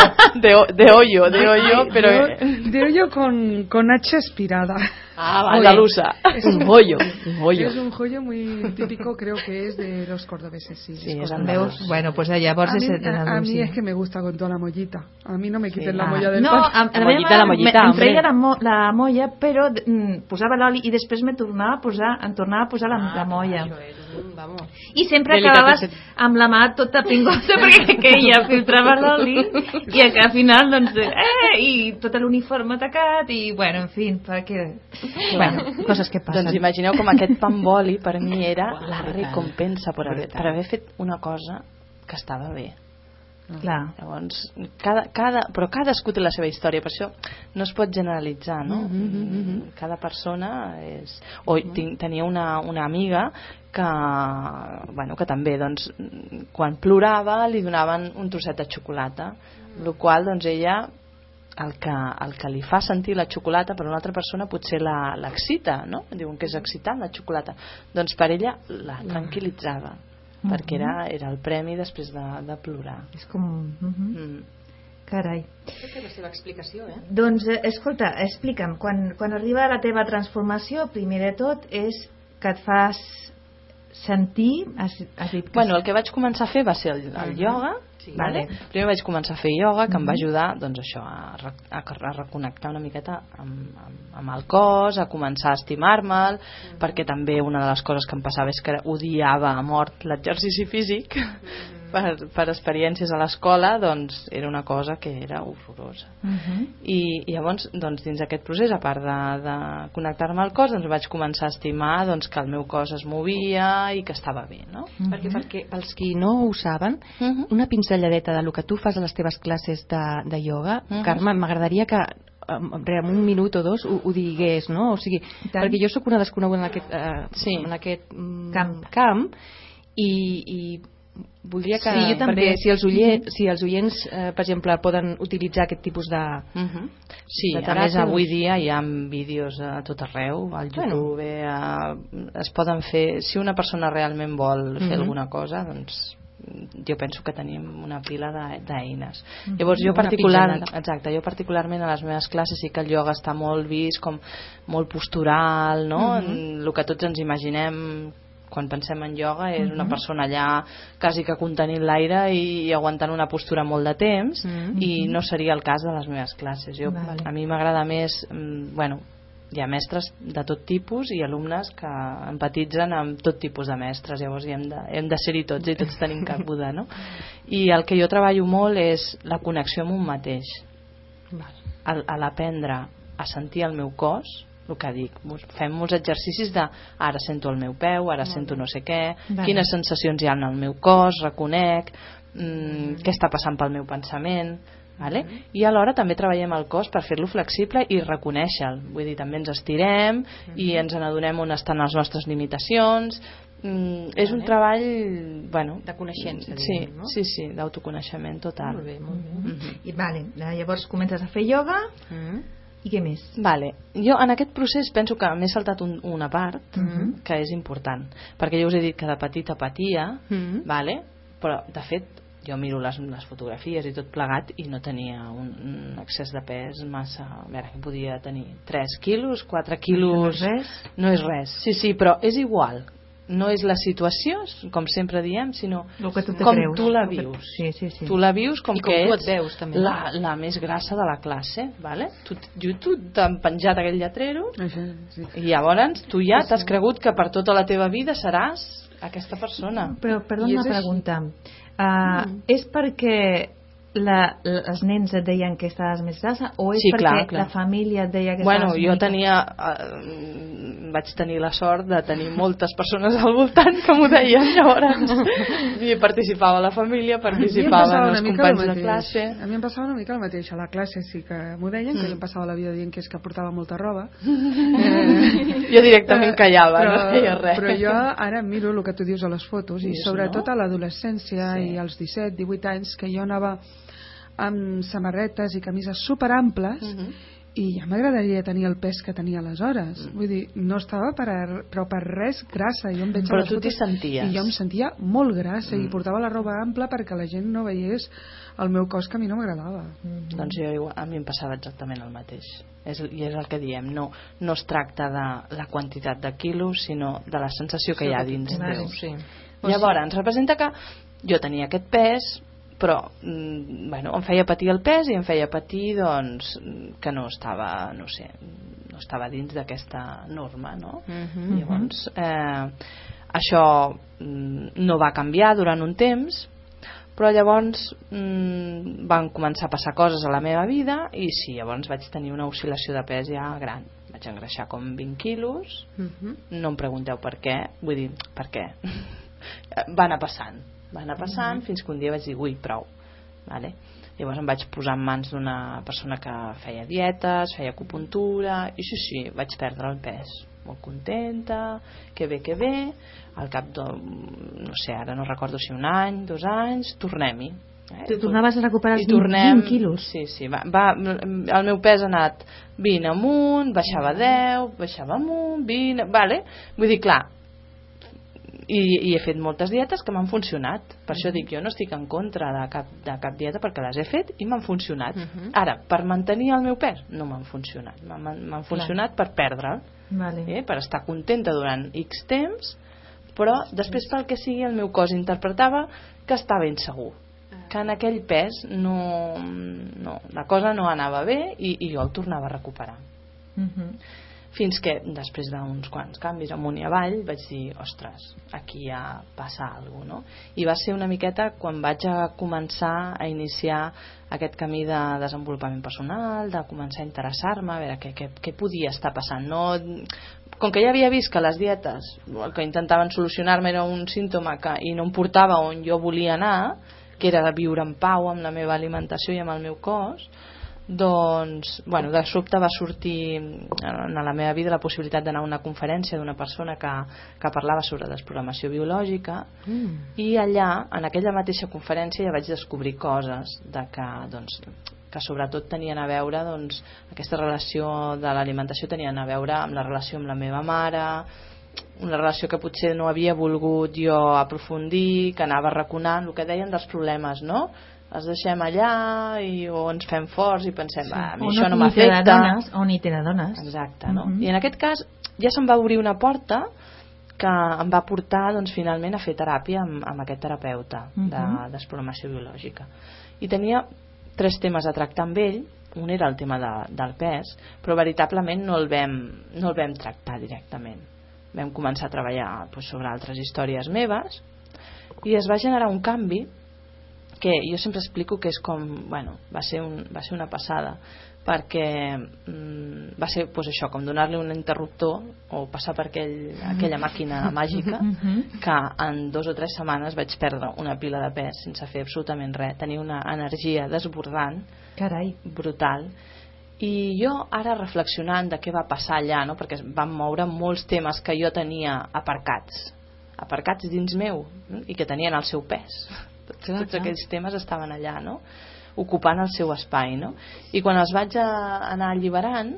de, de hoyo, de hoyo, però... De, de hoyo con, con H aspirada. Ah, andalusa. Un hoyo, un hoyo. Es un joyo muy típico, creo que es de los cordobeses, sí. Sí, es andalús. Veus? Bueno, pues llavors a, és mí, a, a mí es que me gusta con toda la mollita. A mí no me quiten Sí. la Ah, molla del no, pan. a, a La mollita, la mollita, me- em hombre. treia la, mo, la molla, però mm, posava l'oli i després me tornava a posar, em tornava a posar la, Ah, la molla. Vamos. I sempre acabaves amb la mà tota pingosa perquè queia, filtrava l'oli i que al final, doncs, eh, i tot l'uniforme tacat i, bueno, en fi, perquè... Bueno, coses que passen. Doncs imagineu com aquest pa amb oli per mi era la recompensa per haver, per haver fet una cosa que estava bé. Clar. Llavors, cada, cada, però cadascú té la seva història, per això no es pot generalitzar, no? Cada persona és... O tinc, tenia una, una amiga que, bueno, que també, doncs, quan plorava li donaven un trosset de xocolata, el qual, doncs, ella el que, el que li fa sentir la xocolata per una altra persona potser la- l'excita, no? Diuen que és excitant la xocolata. Doncs per ella la tranquil·litzava, perquè era, era el premi després de, de plorar. És com... Uh -huh. Mm. Carai. Aquesta és la seva explicació, eh? Doncs, eh, escolta, explica'm, quan, quan arriba la teva transformació, primer de tot és que et fas sentir... Has, has dit que Bueno, el que vaig començar a fer va ser el, el ioga, Sí. vale? primer vaig començar a fer ioga, que em va ajudar doncs, això, a, a, a reconnectar una miqueta amb, amb, amb el cos, a començar a estimar-me'l, perquè també una de les coses que em passava és que odiava a mort l'exercici físic, per, per experiències a l'escola, doncs era una cosa que era horrorosa. Uh -huh. I, i llavors doncs, dins d'aquest procés a part de, de connectar-me al cos doncs, vaig començar a estimar doncs, que el meu cos es movia i que estava bé no? Perquè, perquè pels qui no ho saben, Uh -huh. una pinzelladeta de lo que tu fas a les teves classes de, de ioga, Mhm. Carme, m'agradaria que en un minut o dos ho, ho digués, no? O sigui, perquè jo sóc una desconeguda en aquest, eh, Sí. en aquest mm, Camp. camp i, i voldria que... Sí, jo també. Perquè si els, oients, si els oients, eh, per exemple, poden utilitzar aquest tipus de... Uh -huh. Sí, De a teràpia, més avui dia hi ha vídeos a tot arreu, al Bueno. YouTube, a, es poden fer, si una persona realment vol fer Mhm. alguna cosa, doncs jo penso que tenim una pila de- d'eines. Llavors jo particular, exacte, jo particularment a les meves classes sí que el ioga està molt vist com molt postural, no? Mhm. El que tots ens imaginem quan pensem en ioga és una persona allà quasi que contenint l'aire i, i aguantant una postura molt de temps Mhm. i no seria el cas de les meves classes jo, Vale. a mi m'agrada més mm, bueno, hi ha mestres de tot tipus i alumnes que empatitzen amb tot tipus de mestres llavors hi hem de, hem de ser-hi tots i tots tenim cabuda no? i el que jo treballo molt és la connexió amb un mateix Al- a l'aprendre a sentir el meu cos el que dic, fem molts exercicis de ara sento el meu peu, ara sento no sé què, Vale. quines sensacions hi ha en el meu cos, reconec mm, què està passant pel meu pensament vale? i alhora també treballem el cos per fer-lo flexible i reconèixer-lo vull dir, també ens estirem i ens n'adonem on estan les nostres limitacions mm, és un treball bueno, De coneixença, sí, no? sí, sí, d'autoconeixement total Molt bé, molt bé. Mhm. I vale, eh, llavors comences a fer ioga Mm. I què més? Vale. Jo en aquest procés penso que m'he saltat un, una part Mhm. que és important, perquè jo us he dit que de petita patia, Mm. vale? però de fet jo miro les, les fotografies i tot plegat i no tenia un, un excés de pes massa... A veure, que podia tenir 3 quilos, 4 quilos... No és res? No és res, sí, sí, però és igual. No és la situació, com sempre diem, sinó El que tu com creus. tu la El que- vius. Sí, sí, sí. Tu la vius com I com que tu ets et veus, també. la, la més grassa de la classe, vale? Tu, jo, tu t'han penjat aquell lletrero Això, sí. i llavors tu ja t'has cregut que per tota la teva vida seràs aquesta persona. Però, perdona una pregunta. Uh, És perquè la, els nens et deien que estaves més grassa o és Sí, perquè clar, clar. la família et deia que Bueno, estaves jo mica- tenia... Eh, vaig tenir la sort de tenir moltes persones al voltant que m'ho deien, llavors i participava la família, participaven els companys el de classe. A mi em passava una mica el mateix. A la classe sí que m'ho deien, que Mm. jo em passava la vida dient que és que portava molta roba. eh, Jo directament callava, però, no feia res. Però jo ara miro el que tu dius a les fotos i Dius, sobretot no? a l'adolescència Sí. i als 17, 18 anys que jo anava amb samarretes i camises superamples Mhm. i ja m'agradaria tenir el pes que tenia aleshores. Mm. Vull dir, no estava per, a- però per res grassa. Jo em veig Però tu t'hi senties. I jo em sentia molt grassa Mm. i portava la roba ampla perquè la gent no veiés el meu cos que a mi no m'agradava. Mhm. Doncs jo igual, a mi em passava exactament el mateix. És, I és el que diem, no, no es tracta de la quantitat de quilos, sinó de la sensació que hi ha dins teu. Sí. Llavors, ens representa que jo tenia aquest pes, però mm, bueno, em feia patir el pes i em feia patir doncs, que no estava, no sé, no estava dins d'aquesta norma, no? Mhm. Llavors, eh, això mm, no va canviar durant un temps, però llavors mm, van començar a passar coses a la meva vida i sí, llavors vaig tenir una oscil·lació de pes ja gran. Vaig engreixar com 20 quilos, Mhm. no em pregunteu per què, vull dir, per què? va anar passant, va anar passant fins que un dia vaig dir, ui, prou. Vale? Llavors em vaig posar en mans d'una persona que feia dietes, feia acupuntura, i sí, sí, vaig perdre el pes. Molt contenta, que bé, que bé, al cap de, no sé, ara no recordo si un any, dos anys, tornem-hi. Eh? Tu tornaves a recuperar els I 20, tornem, 20 quilos. Sí, sí, va, va, el meu pes ha anat 20 amunt, baixava 10, baixava amunt, 20, vale? Vull dir, clar, i, i he fet moltes dietes que m'han funcionat per això dic, jo no estic en contra de cap, de cap dieta perquè les he fet i m'han funcionat Mhm. ara, per mantenir el meu pes no m'han funcionat m'han funcionat per perdre'l Vale. eh? per estar contenta durant X temps però després pel que sigui el meu cos interpretava que estava insegur que en aquell pes no, no, la cosa no anava bé i, i jo el tornava a recuperar Mhm. Fins que després d'uns quants canvis amunt i avall vaig dir, ostres, aquí ja passa alguna cosa, no? I va ser una miqueta quan vaig a començar a iniciar aquest camí de desenvolupament personal, de començar a interessar-me, a veure què, què, què podia estar passant. No, com que ja havia vist que les dietes el que intentaven solucionar-me era un símptoma que, i no em portava on jo volia anar, que era viure en pau amb la meva alimentació i amb el meu cos, doncs, bueno, de sobte va sortir en la meva vida la possibilitat d'anar a una conferència d'una persona que, que parlava sobre desprogramació biològica Mm. i allà, en aquella mateixa conferència ja vaig descobrir coses de que, doncs, que sobretot tenien a veure doncs, aquesta relació de l'alimentació tenien a veure amb la relació amb la meva mare una relació que potser no havia volgut jo aprofundir, que anava raconant el que deien dels problemes, no? Els deixem allà i, o ens fem forts i pensem, va, a mi O això no m'afecta o ni te n'adones. Exacte, no? Mhm. I en aquest cas ja se'm va obrir una porta que em va portar doncs, finalment a fer teràpia amb, amb aquest terapeuta de Mhm. desprogramació biològica. I tenia tres temes a tractar amb ell, un era el tema de, del pes, però veritablement no el, vam, no el vam tractar directament. Vam començar a treballar doncs, sobre altres històries meves i es va generar un canvi que jo sempre explico que és com, bueno, va ser, un, va ser una passada perquè mm, va ser pues, això, com donar-li un interruptor o passar per aquell, aquella màquina màgica que en dos o tres setmanes vaig perdre una pila de pes sense fer absolutament res, tenia una energia desbordant Carai. brutal i jo ara reflexionant de què va passar allà no? perquè van moure molts temes que jo tenia aparcats aparcats dins meu i que tenien el seu pes Clar, tots clar. aquells temes estaven allà no? ocupant el seu espai no? i quan els vaig a, anar alliberant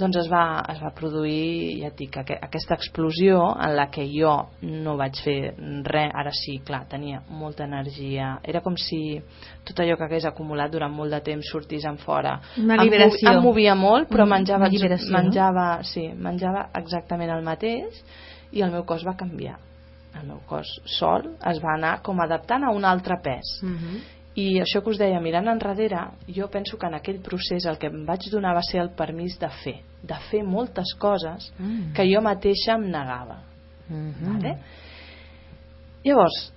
doncs es va, es va produir ja et dic, aqu aquesta explosió en la que jo no vaig fer res ara sí, clar, tenia molta energia era com si tot allò que hagués acumulat durant molt de temps sortís en fora Una Em liberació. em movia molt però Mm, menjava, menjava, sí, menjava exactament el mateix i el meu cos va canviar el meu cos sol es va anar com adaptant a un altre pes Mhm. i això que us deia, mirant enrere, jo penso que en aquell procés el que em vaig donar va ser el permís de fer, de fer moltes coses Mm. que jo mateixa em negava. Mhm. Vale? Llavors,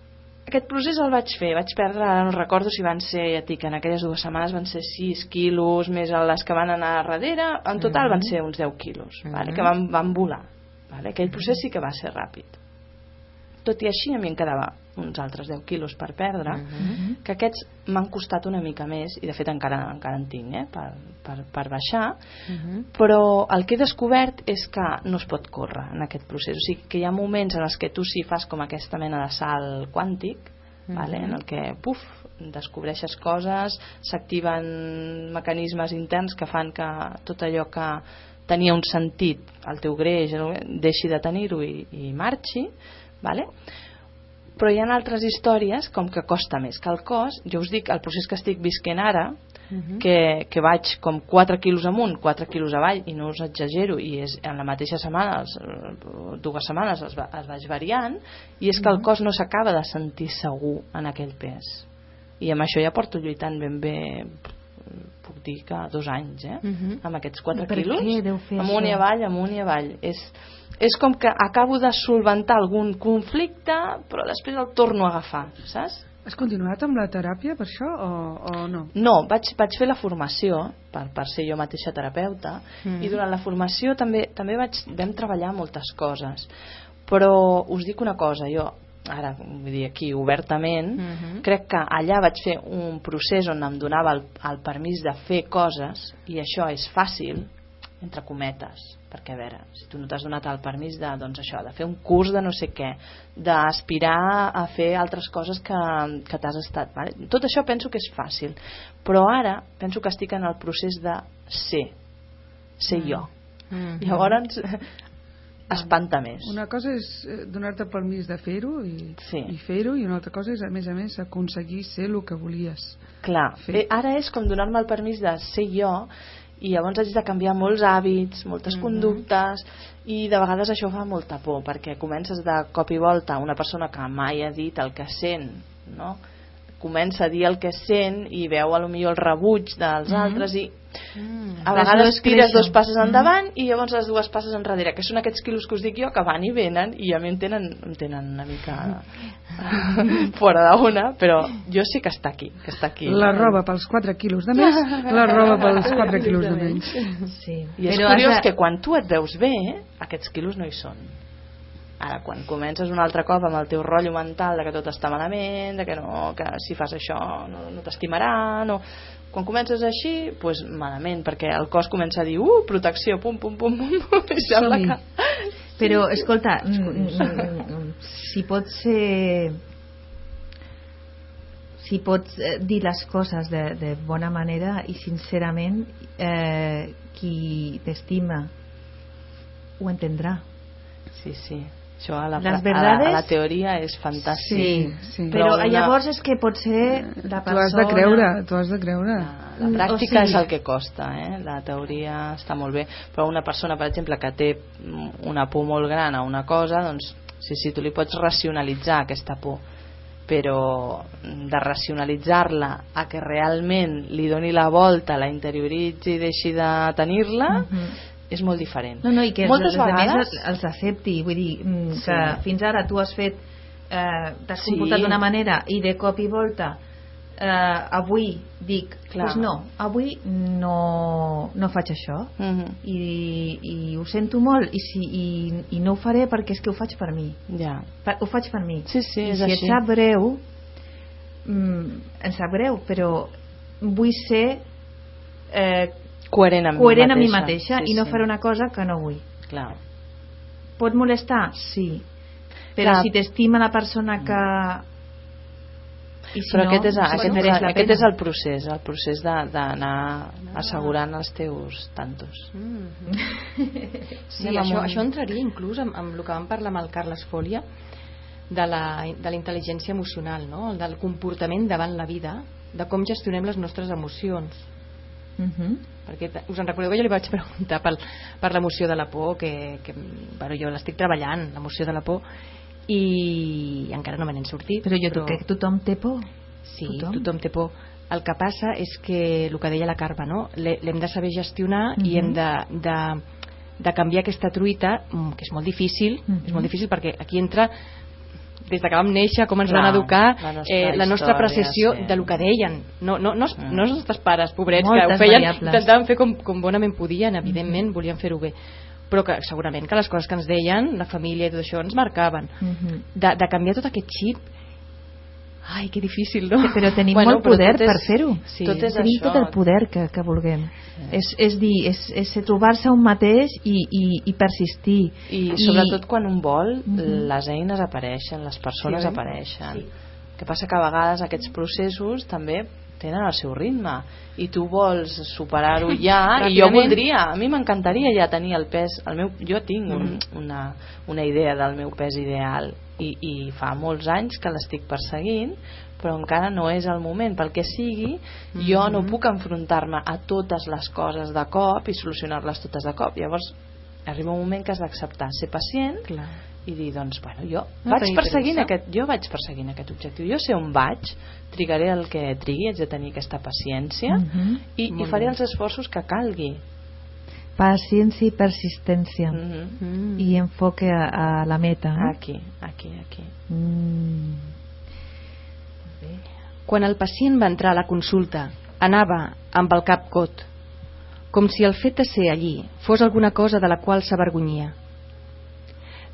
aquest procés el vaig fer, vaig perdre, ara no recordo si van ser, ja dic, en aquelles dues setmanes van ser 6 quilos, més les que van anar a darrere, en total van ser uns 10 quilos, vale? Mhm. que van, van volar. Vale? Aquell procés sí que va ser ràpid. Tot i així a mi em quedava uns altres 10 quilos per perdre, Mhm. que aquests m'han costat una mica més, i de fet encara, encara en tinc, eh, per, per, per baixar, Mhm. però el que he descobert és que no es pot córrer en aquest procés. O sigui, que hi ha moments en els que tu sí fas com aquesta mena de salt quàntic, Mhm. vale? en el que, puf, descobreixes coses, s'activen mecanismes interns que fan que tot allò que tenia un sentit, el teu greix, deixi de tenir-ho i, i marxi, vale? però hi ha altres històries com que costa més que el cos, jo us dic el procés que estic visquent ara Mhm. que, que vaig com 4 quilos amunt, 4 quilos avall, i no us exagero, i és en la mateixa setmana, els, dues setmanes es, va, es vaig variant, i és que el cos no s'acaba de sentir segur en aquell pes. I amb això ja porto lluitant ben bé, puc dir que dos anys, eh? Mhm. amb aquests 4 I per quilos, amunt i avall, amunt i avall. És, és com que acabo de solventar algun conflicte, però després el torno a agafar, saps? Has continuat amb la teràpia per això o, o no? No, vaig, vaig fer la formació per, per ser jo mateixa terapeuta Mm. i durant la formació també, també vaig, vam treballar moltes coses però us dic una cosa jo ara vull dir aquí obertament Mhm. crec que allà vaig fer un procés on em donava el, el permís de fer coses i això és fàcil entre cometes perquè a veure, si tu no t'has donat el permís de, doncs això, de fer un curs de no sé què d'aspirar a fer altres coses que, que t'has estat vale? tot això penso que és fàcil però ara penso que estic en el procés de ser ser jo Mhm. llavors espanta més Una cosa és eh, donar-te permís de fer-ho i, Sí. i fer-ho i una altra cosa és a més a més aconseguir ser el que volies. Clar, Fer. eh, ara és com donar-me el permís de ser jo i llavors haig de canviar molts hàbits, moltes Mhm. conductes i de vegades això fa molta por perquè comences de cop i volta una persona que mai ha dit el que sent no? Comença a dir el que sent i veu a lo millor el rebuig dels Mhm. altres i Mhm. a vegades tires creixen. dos passes endavant i llavors les dues passes enrere, que són aquests quilos que us dic jo que van i venen i a mi em tenen, em tenen una mica fora d'una, però jo sí que està aquí, que està aquí. La roba pels 4 quilos de més, la roba pels 4 quilos de menys. Sí. I és Però curiós has de- que quan tu et veus bé, aquests quilos no hi són. Ara, quan comences un altre cop amb el teu rotllo mental de que tot està malament, de que, no, que si fas això no, no t'estimarà, no... quan comences així, doncs pues, malament, perquè el cos comença a dir, uh, protecció, pum, pum, pum, pum, i sembla Som-hi. que... Però, escolta, mm, mm, mm, si pots ser... Si pots eh, dir les coses de, de bona manera i sincerament, eh, qui t'estima ho entendrà. Sí, sí. Això a la, Les a la, a verdades- la teoria és fantàstic. Sí, sí. Però una- llavors és que potser la Tu persona... has de creure, tu has de creure. La, la pràctica o sigui- és el que costa, eh? la teoria està molt bé, però una persona, per exemple, que té una por molt gran a una cosa, doncs sí, sí, tu li pots racionalitzar aquesta por però de racionalitzar-la a que realment li doni la volta, la interioritzi i deixi de tenir-la Mhm. És molt diferent No, no, i que moltes els, els vegades altres els accepti, vull dir, mm, que Sí. fins ara tu has fet eh, t'has Sí. comportat d'una manera i de cop i volta eh, avui dic, Clar. pues no, avui no, no faig això Mhm. i, i ho sento molt i, si, i, i no ho faré perquè és que ho faig per mi ja. Per- ho faig per mi Sí, sí, i és si així. et sap greu mm, em sap greu però vull ser eh, coherent amb coherent mi amb mi mateixa, mateixa Sí, i no sí. faré una cosa que no vull Clar. pot molestar? Sí però Clar. si t'estima la persona que i si però no, aquest, és, doncs aquest, mereix la aquest pena. és el procés el procés de- d'anar assegurant els teus tantos Mm. Sí, Anem això, això entraria inclús amb, amb el que vam parlar amb el Carles Fòlia de la, de la intel·ligència emocional, no? del comportament davant la vida, de com gestionem les nostres emocions. Mhm. Perquè t- us en recordeu que jo li vaig preguntar per, per l'emoció de la por, que, que bueno, jo l'estic treballant, l'emoció de la por, i encara no me n'he sortit. però jo però... crec que tothom té por Sí, Tothom. tothom. té por. El que passa és que, el que deia la Carme, no? L'he- l'hem de saber gestionar i Mhm. hem de, de, de canviar aquesta truita, mm, que és molt difícil, Mhm. és molt difícil perquè aquí entra des que vam néixer, com ens Clar, van educar, la nostra eh, la nostra apreciació sí. de lo que deien. No, no, no, Mm. no els nostres pares, pobrets, que Moltes ho feien, variables. intentaven fer com, com bonament podien, evidentment, Mhm. volien fer-ho bé però que segurament que les coses que ens deien, la família i tot això ens marcaven. Mhm. De, de canviar tot aquest xip Ai, que difícil, no? però tenim Bueno, molt però poder tot és- per fer-ho Sí. tot és tenim això. tot el poder que, que vulguem és, és dir, és, és trobar-se un mateix i, i, i persistir i sobretot quan un vol Mhm. les eines apareixen, les persones Sí, apareixen Sí. que passa que a vegades aquests processos també tenen el seu ritme i tu vols superar-ho ja i jo voldria, a mi m'encantaria ja tenir el pes, el meu, jo tinc un, una, una idea del meu pes ideal i, i fa molts anys que l'estic perseguint però encara no és el moment pel que sigui, jo no Mhm. puc enfrontar-me a totes les coses de cop i solucionar-les totes de cop llavors arriba un moment que has d'acceptar ser pacient Clar. i dir, doncs, bueno, jo No vaig perseguint aquest, jo vaig perseguint aquest objectiu, jo sé on vaig trigaré el que trigui, haig de tenir aquesta paciència Mhm. i, i Molt faré bé. els esforços que calgui paciència i persistència. Mm. i enfoque a, a la meta eh? aquí, aquí, aquí mm. Quan el pacient va entrar a la consulta, anava amb el cap cot, com si el fet de ser allí fos alguna cosa de la qual s'avergonyia.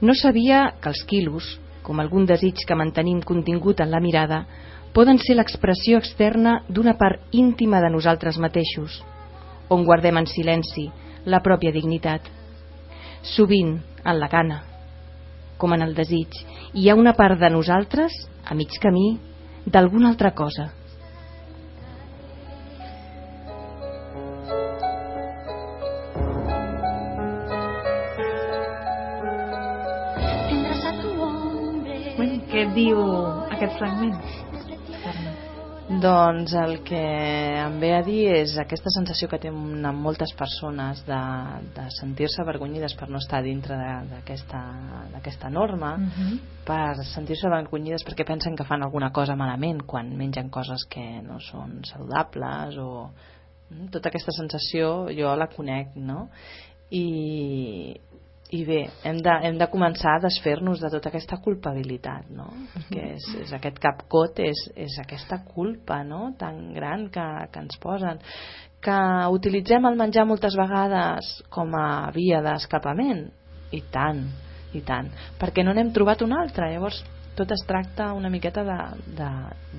No sabia que els quilos, com algun desig que mantenim contingut en la mirada, poden ser l'expressió externa d'una part íntima de nosaltres mateixos, on guardem en silenci la pròpia dignitat. Sovint, en la gana, com en el desig, hi ha una part de nosaltres, a mig camí, d'alguna altra cosa. Bueno, què et diu aquest fragment? Doncs el que em ve a dir és aquesta sensació que tenen moltes persones de, de sentir-se avergonyides per no estar dintre d'aquesta norma, Mhm. per sentir-se avergonyides perquè pensen que fan alguna cosa malament quan mengen coses que no són saludables o mm, tota aquesta sensació jo la conec no? I, i bé, hem de, hem de començar a desfer-nos de tota aquesta culpabilitat no? perquè és, és aquest capcot és, és aquesta culpa no? tan gran que, que ens posen. Que utilitzem el menjar moltes vegades com a via d'escapament. I tant, i tant. Perquè no n'hem trobat una altra. Llavors tot es tracta una miqueta de, de,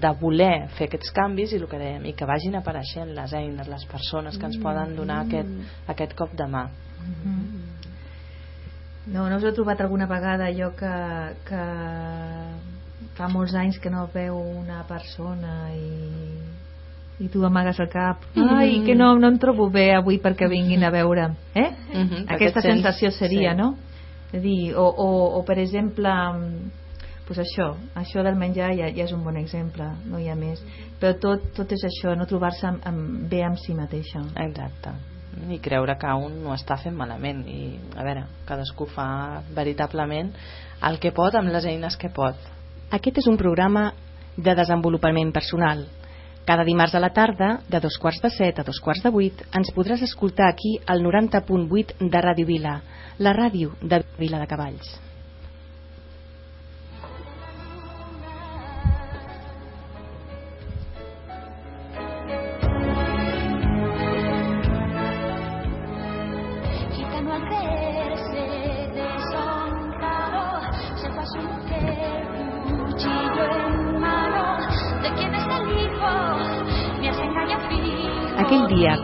de voler fer aquests canvis i el que dèiem, i que vagin apareixent les eines, les persones que ens poden donar aquest, aquest cop de mà No, no us heu trobat alguna vegada allò que, que fa molts anys que no veu una persona i, i tu amagues el cap ai, que no, no em trobo bé avui perquè vinguin a veure eh? Mhm, perquè aquesta et sents- sensació seria, sí. no? És dir, o, o, o per exemple mm, pues això, això del menjar ja, ja és un bon exemple, no hi ha més però tot, tot és això, no trobar-se bé amb si mateixa exacte i creure que un no està fent malament i a veure, cadascú fa veritablement el que pot amb les eines que pot Aquest és un programa de desenvolupament personal. Cada dimarts a la tarda, de dos quarts de set a dos quarts de vuit, ens podràs escoltar aquí al 90.8 de Ràdio Vila, la ràdio de Vila de Cavalls.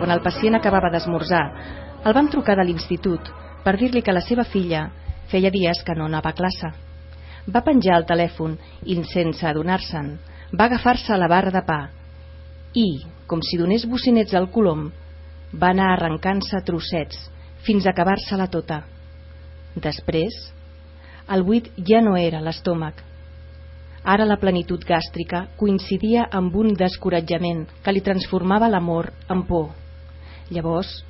Quan el pacient acabava d'esmorzar, el van trucar de l'institut per dir-li que la seva filla feia dies que no anava a classe. Va penjar el telèfon i, sense adonar-se'n, va agafar-se a la barra de pa i, com si donés bocinets al colom, va anar arrencant-se trossets fins a acabar-se-la tota. Després, el buit ja no era l'estómac. Ara la plenitud gàstrica coincidia amb un descoratjament que li transformava l'amor en por. Llavors,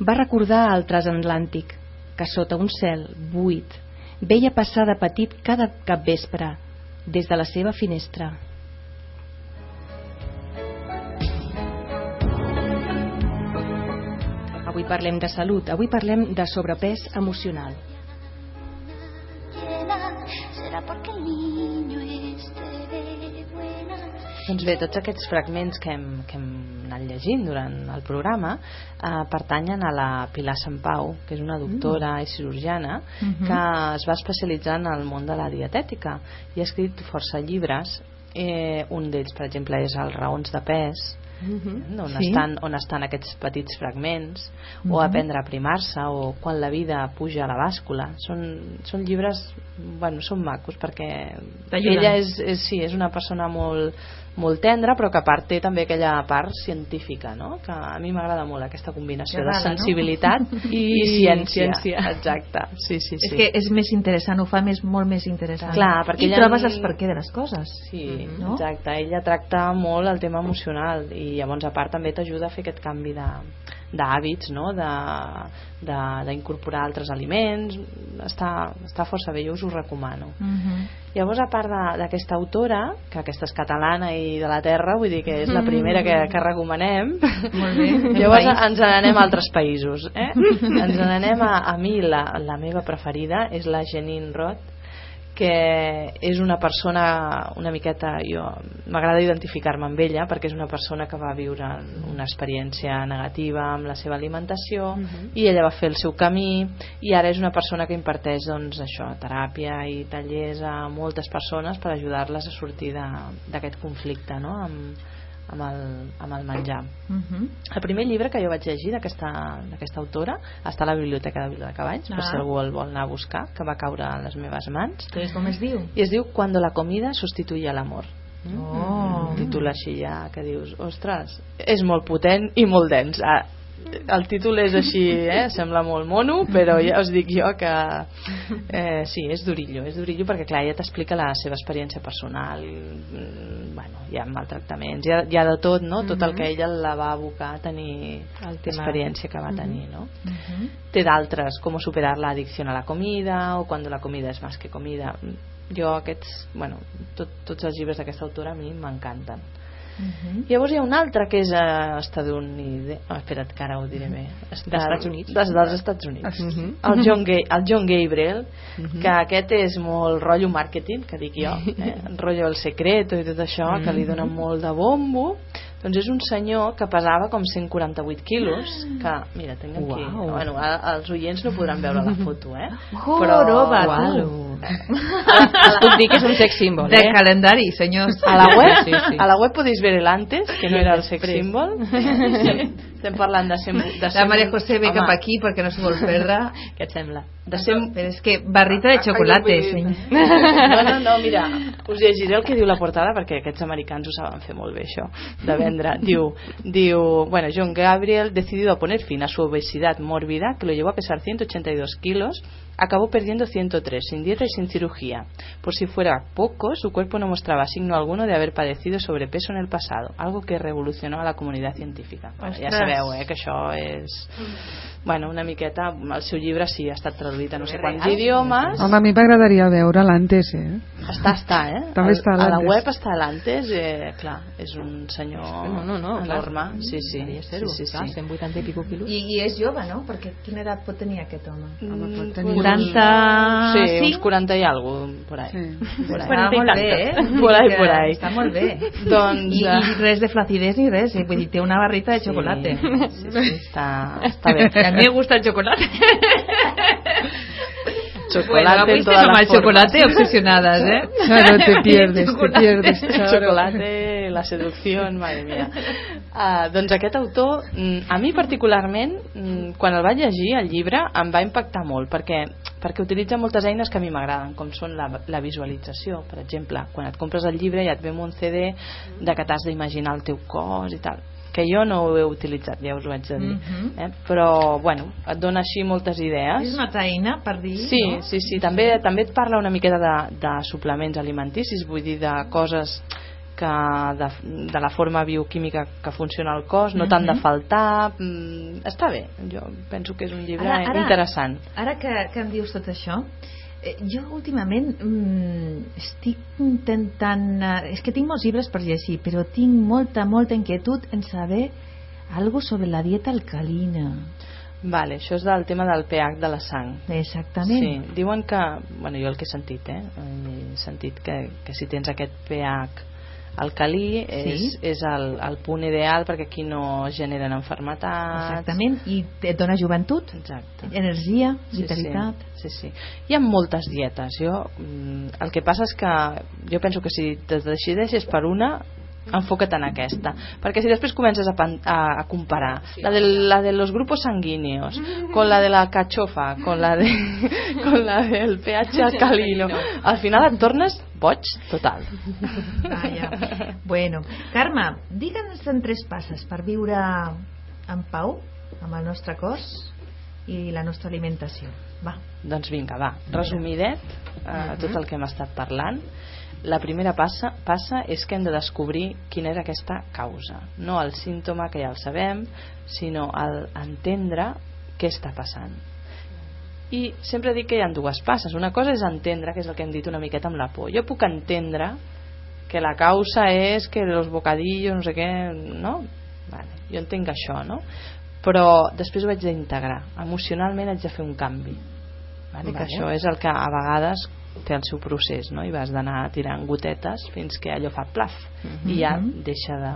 va recordar el transatlàntic, que sota un cel buit veia passar de petit cada capvespre, des de la seva finestra. Avui parlem de salut, avui parlem de sobrepès emocional. Doncs bé, tots aquests fragments que hem, que hem anat llegint durant el programa eh, pertanyen a la Pilar Sant Pau, que és una doctora i cirurgiana Mhm. que es va especialitzar en el món de la dietètica i ha escrit força llibres. Eh, un d'ells, per exemple, és Els raons de pes, on, Sí. estan, on estan aquests petits fragments, Mhm. o aprendre a primar-se, o quan la vida puja a la bàscula. Són, són llibres, bueno, són macos, perquè ella és, és, sí, és una persona molt, molt tendra, però que a part té també aquella part científica, no? que a mi m'agrada molt aquesta combinació de T'agrada, no? sensibilitat i, I ciència. ciència. Exacte, sí, sí, sí. És que és més interessant, ho fa més, molt més interessant. Clar, perquè I ella- trobes els per què de les coses. Sí, No? exacte. Ella tracta molt el tema emocional i llavors a part també t'ajuda a fer aquest canvi de d'hàbits, no? d'incorporar altres aliments està, està força bé, jo us ho recomano Mhm. llavors a part d'aquesta autora que aquesta és catalana i de la terra vull dir que és la primera que, que recomanem Molt bé. llavors ens n'anem a altres països eh? ens n'anem a, a mi la, la meva preferida és la Janine Roth que és una persona una miqueta, jo m'agrada identificar-me amb ella perquè és una persona que va viure una experiència negativa amb la seva alimentació i ella va fer el seu camí i ara és una persona que imparteix doncs, això, teràpia i tallers a moltes persones per ajudar-les a sortir d'aquest conflicte no? amb, amb, el, amb el menjar Mhm. el primer llibre que jo vaig llegir d'aquesta autora està a la Biblioteca de Vila de Cavalls per Ah. si algú el vol anar a buscar que va caure a les meves mans Doncs com es diu? i es diu Cuando la comida sustituye al amor Oh. un títol així ja que dius ostres, és molt potent i molt dens ah, el títol és així, eh? sembla molt mono però ja us dic jo que eh, sí, és durillo és durillo perquè clar, ella t'explica la seva experiència personal mm, bueno, hi ha maltractaments hi ha, hi ha de tot, no? tot el que ella la va abocar a tenir l'experiència que va tenir no? Mhm. té d'altres, com superar la adicción a la comida o cuando la comida es más que comida jo aquests, bueno, tot, tots els llibres d'aquesta autora a mi m'encanten Mhm. llavors hi ha un altre que és estadounidè oh, espera't que ara ho diré bé Estats Units. des dels Estats Units Mhm. el, John Ga el John Gabriel que aquest és molt rotllo màrqueting que dic jo, eh? rotllo el secreto i tot això, que li dona molt de bombo doncs és un senyor que pesava com 148 quilos que, mira, tinc aquí Uau. bueno, a, els oients no podran veure la foto eh? Joroba, Uau. Us puc dir que és un sex symbol, De eh? calendari, senyors. a la web, Sí, sí. a la web podéis ver el antes, que no era el sex symbol. Estem, estem parlant de ser... De La ser Maria José ve home, cap aquí perquè no s'ho vol perdre. Què et sembla? De ser, Però és que barrita de xocolate, Ai, vull dir- senyor. No, no, no, mira, us llegiré el que diu la portada perquè aquests americans ho saben fer molt bé això, de vendre. Diu, diu, bueno, John Gabriel decidido a poner fin a su obesidad mórbida que lo llevó a pesar 182 kilos acabó perdiendo 103, sin dieta y sin cirugía. Por si fuera poco, su cuerpo no mostraba signo alguno de haber padecido sobrepeso en el pasado, algo que revolucionó a la comunitat científica. Bueno, ja sabeu, eh, que això és... Bueno, una miqueta, el seu llibre sí ha estat traduït a no sé quants idiomes. Home, a mi m'agradaria veure l'Antes, eh? Està, està, eh? També està l'Antes. A la web està l'Antes, eh, clar, és un senyor no, no, no, enorme. Clar. Sí, sí. Sí, sí, sí. Clar, 180 i pico quilos. I, I és jove, no? Perquè quina edat pot pues tenir aquest home? Mm, pot pues pues tenir... 60... Sí, sí, uns 40 por ahí. Sí. Por ahí. ¿eh? ¿eh? Por ahí, por ahí. Està molt bé. Doncs, I, res de flacidez ni res, eh? vull dir, una barrita de xocolata. Sí, sí, sí està, està bé. A mi m'agrada el xocolata. Chocolate bueno, en todas las el chocolate obsesionadas, ¿eh? Claro, te pierdes, te pierdes, El Charo. chocolate, la seducció, madre mia. Uh, doncs aquest autor, mm, a mi particularment, mm, quan el vaig llegir, el llibre, em va impactar molt, perquè, perquè utilitza moltes eines que a mi m'agraden, com són la, la visualització, per exemple. Quan et compres el llibre ja et ve un CD de que t'has d'imaginar el teu cos i tal que jo no ho he utilitzat, ja us ho haig de dir. Mhm. eh? Però, bueno, et dona així moltes idees. És una altra eina per dir... Sí, no? sí, sí. També, també et parla una miqueta de, de suplements alimenticis, vull dir, de coses que de, de la forma bioquímica que funciona al cos, no tant de Mhm. faltar... Mm, està bé, jo penso que és un llibre Ara- ara- interessant. Ara que, que em dius tot això, jo últimament mm, estic intentant... Eh, és que tinc molts llibres per llegir, però tinc molta, molta inquietud en saber algo sobre la dieta alcalina. Vale, això és del tema del pH de la sang. Exactament. Sí, diuen que, bueno, jo el que he sentit, eh? He sentit que, que si tens aquest pH alcalí és, Sí. és el, el punt ideal perquè aquí no generen enfermetats. Exactament, i et dona joventut, Exacte. energia, Sí, vitalitat. Sí, sí, sí. Hi ha moltes dietes. Jo, mm, el que passa és que jo penso que si te decideixes per una, enfoca't en aquesta. Perquè si després comences a, pan- a, a comparar la de, la de los grupos sanguíneos con la de la cachofa con la, de, con la del pH alcalino al final et tornes boig total. Vaja. Bueno, Carme, digue'ns en tres passes per viure en pau amb el nostre cos i la nostra alimentació. Va. Doncs vinga, va, resumidet eh, tot el que hem estat parlant la primera passa, passa és que hem de descobrir quina és aquesta causa no el símptoma que ja el sabem sinó el entendre què està passant i sempre dic que hi ha dues passes una cosa és entendre, que és el que hem dit una miqueta amb la por jo puc entendre que la causa és que los bocadillos no sé què, no? Vale, jo entenc això, no? però després ho haig d'integrar emocionalment haig de fer un canvi vale? que Vale. això és el que a vegades té el seu procés no? i vas d'anar tirant gotetes fins que allò fa plaf i ja Mhm. deixa de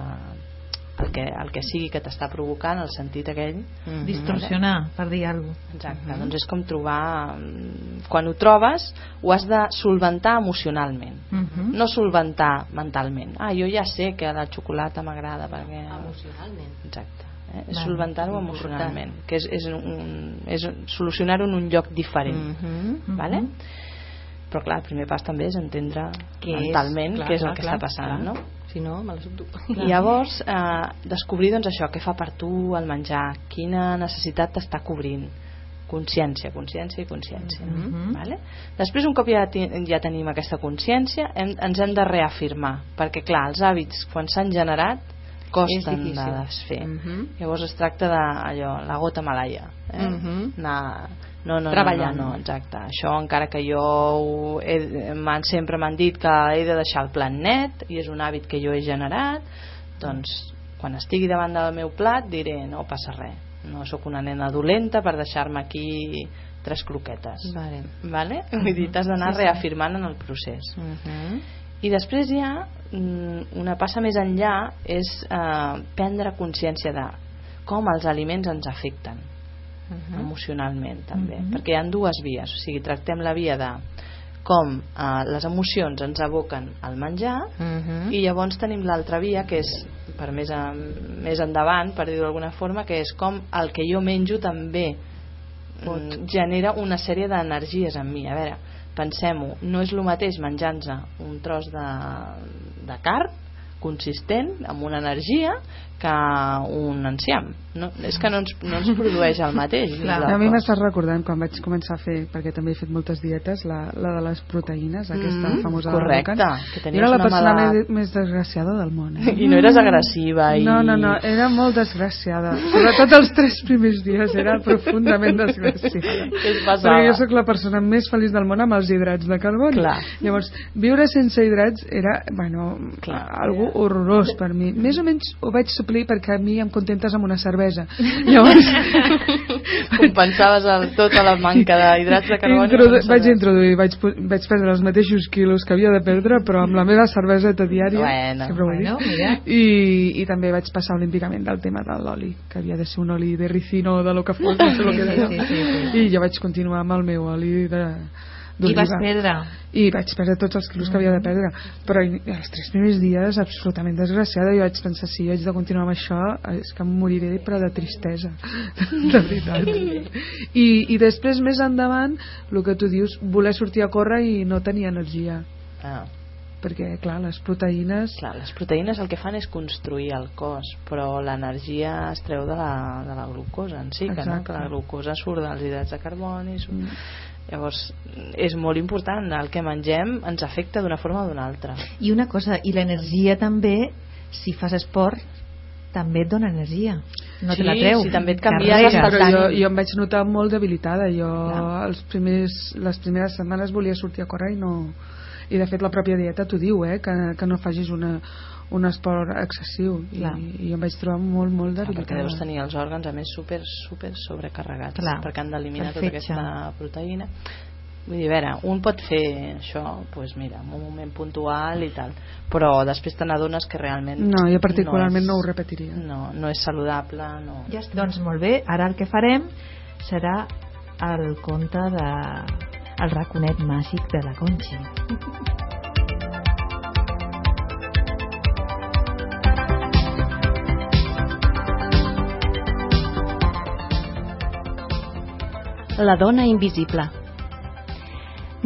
el que, el que sigui que t'està provocant el sentit aquell Distorsionar, per dir alguna cosa. Exacte, doncs és com trobar mm, quan ho trobes ho has de solventar emocionalment Mhm. no solventar mentalment ah, jo ja sé que la xocolata m'agrada perquè... Emocionalment. exacte eh? és solventar-ho emocionalment que és, és, un, és solucionar-ho en un lloc diferent Mhm. vale? Mhm. Però clar, el primer pas també és entendre Què és? mentalment Clar, què és el clar, que clar, està passant clar. no? Si no, me la subto. i llavors eh, descobrir doncs això, què fa per tu el menjar quina necessitat t'està cobrint consciència, consciència i consciència Mhm. vale? després un cop ja, ja tenim aquesta consciència hem, ens hem de reafirmar perquè clar, els hàbits quan s'han generat costen de desfer Mhm. llavors es tracta de allò, la gota malaia eh? Mhm. anar no, no, Treballant. no, no, no, exacte això encara que jo he, sempre m'han dit que he de deixar el plat net i és un hàbit que jo he generat doncs quan estigui davant del meu plat diré no passa res no sóc una nena dolenta per deixar-me aquí tres croquetes Vale. vale? vull dir, t'has d'anar reafirmant en el procés Mhm. I després ja mm, una passa més enllà és eh, prendre consciència de com els aliments ens afecten Mhm. emocionalment també, Mhm. perquè hi ha dues vies o sigui, tractem la via de com eh, les emocions ens aboquen al menjar Mhm. i llavors tenim l'altra via que és per més, a, més endavant per dir-ho d'alguna forma que és com el que jo menjo també mm, genera una sèrie d'energies en mi a veure, pensem-ho, no és el mateix menjar-nos un tros de, de carn consistent, amb una energia, que un enciam. No, és que no ens, no ens produeix el mateix. Clar. el A mi m'estàs recordant quan vaig començar a fer, perquè també he fet moltes dietes, la, la de les proteïnes, aquesta Mm, famosa correcte, que Jo era la una persona mala- més, més desgraciada del món. Eh? I no eres agressiva i... No, no, no, era molt desgraciada. Sobretot els tres primers dies era profundament desgraciada. Perquè jo sóc la persona més feliç del món amb els hidrats de carboni. Clar. Llavors, viure sense hidrats era, bueno, Clar. algo horrorós per mi. Més o menys ho vaig suplir perquè a mi em contentes amb una cervesa. Llavors, Compensaves el, tota la manca d'hidrats de carboni. Introdu amb vaig cervesa. introduir, vaig, vaig perdre els mateixos quilos que havia de perdre, però amb la meva cerveseta diària, Bueno, sempre ho bueno, dit, mira. i, i també vaig passar olímpicament del tema de l'oli, que havia de ser un oli de ricino o de lo que fos, no sé Sí, que sí, deia. sí, sí, sí. i jo vaig continuar amb el meu oli de I vas d'oliva. perdre. I vaig perdre tots els quilos que havia de perdre. Però els tres primers dies, absolutament desgraciada, jo vaig pensar, si jo haig de continuar amb això, és que em moriré, però de tristesa. de veritat. I, I després, més endavant, el que tu dius, voler sortir a córrer i no tenir energia. Ah, Perquè, clar, les proteïnes... clar, les proteïnes el que fan és construir el cos, però l'energia es treu de la, de la glucosa en si, que, no? Que la glucosa surt dels hidrats de carboni. Surt... Mm. Llavors, és molt important, el que mengem ens afecta d'una forma o d'una altra. I una cosa, i l'energia també, si fas esport, també et dona energia. No Sí, te la treu. sí, també et l'estat però jo, jo em vaig notar molt debilitada jo Clar. els primers, les primeres setmanes volia sortir a córrer i no i de fet la pròpia dieta t'ho diu eh, que, que no facis una, un esport excessiu i, Clar. i em vaig trobar molt molt Clar, perquè debilitada deus tenir els òrgans a més super, super sobrecarregats Clar, perquè han d'eliminar tota aquesta proteïna vull dir, a veure, un pot fer això doncs mira, en un moment puntual i tal però després te n'adones que realment no, jo particularment és, no, ho repetiria no, no és saludable no. Ja està. Doncs molt bé, ara el que farem serà el conte de el raconet màgic de la Conchi. La dona invisible.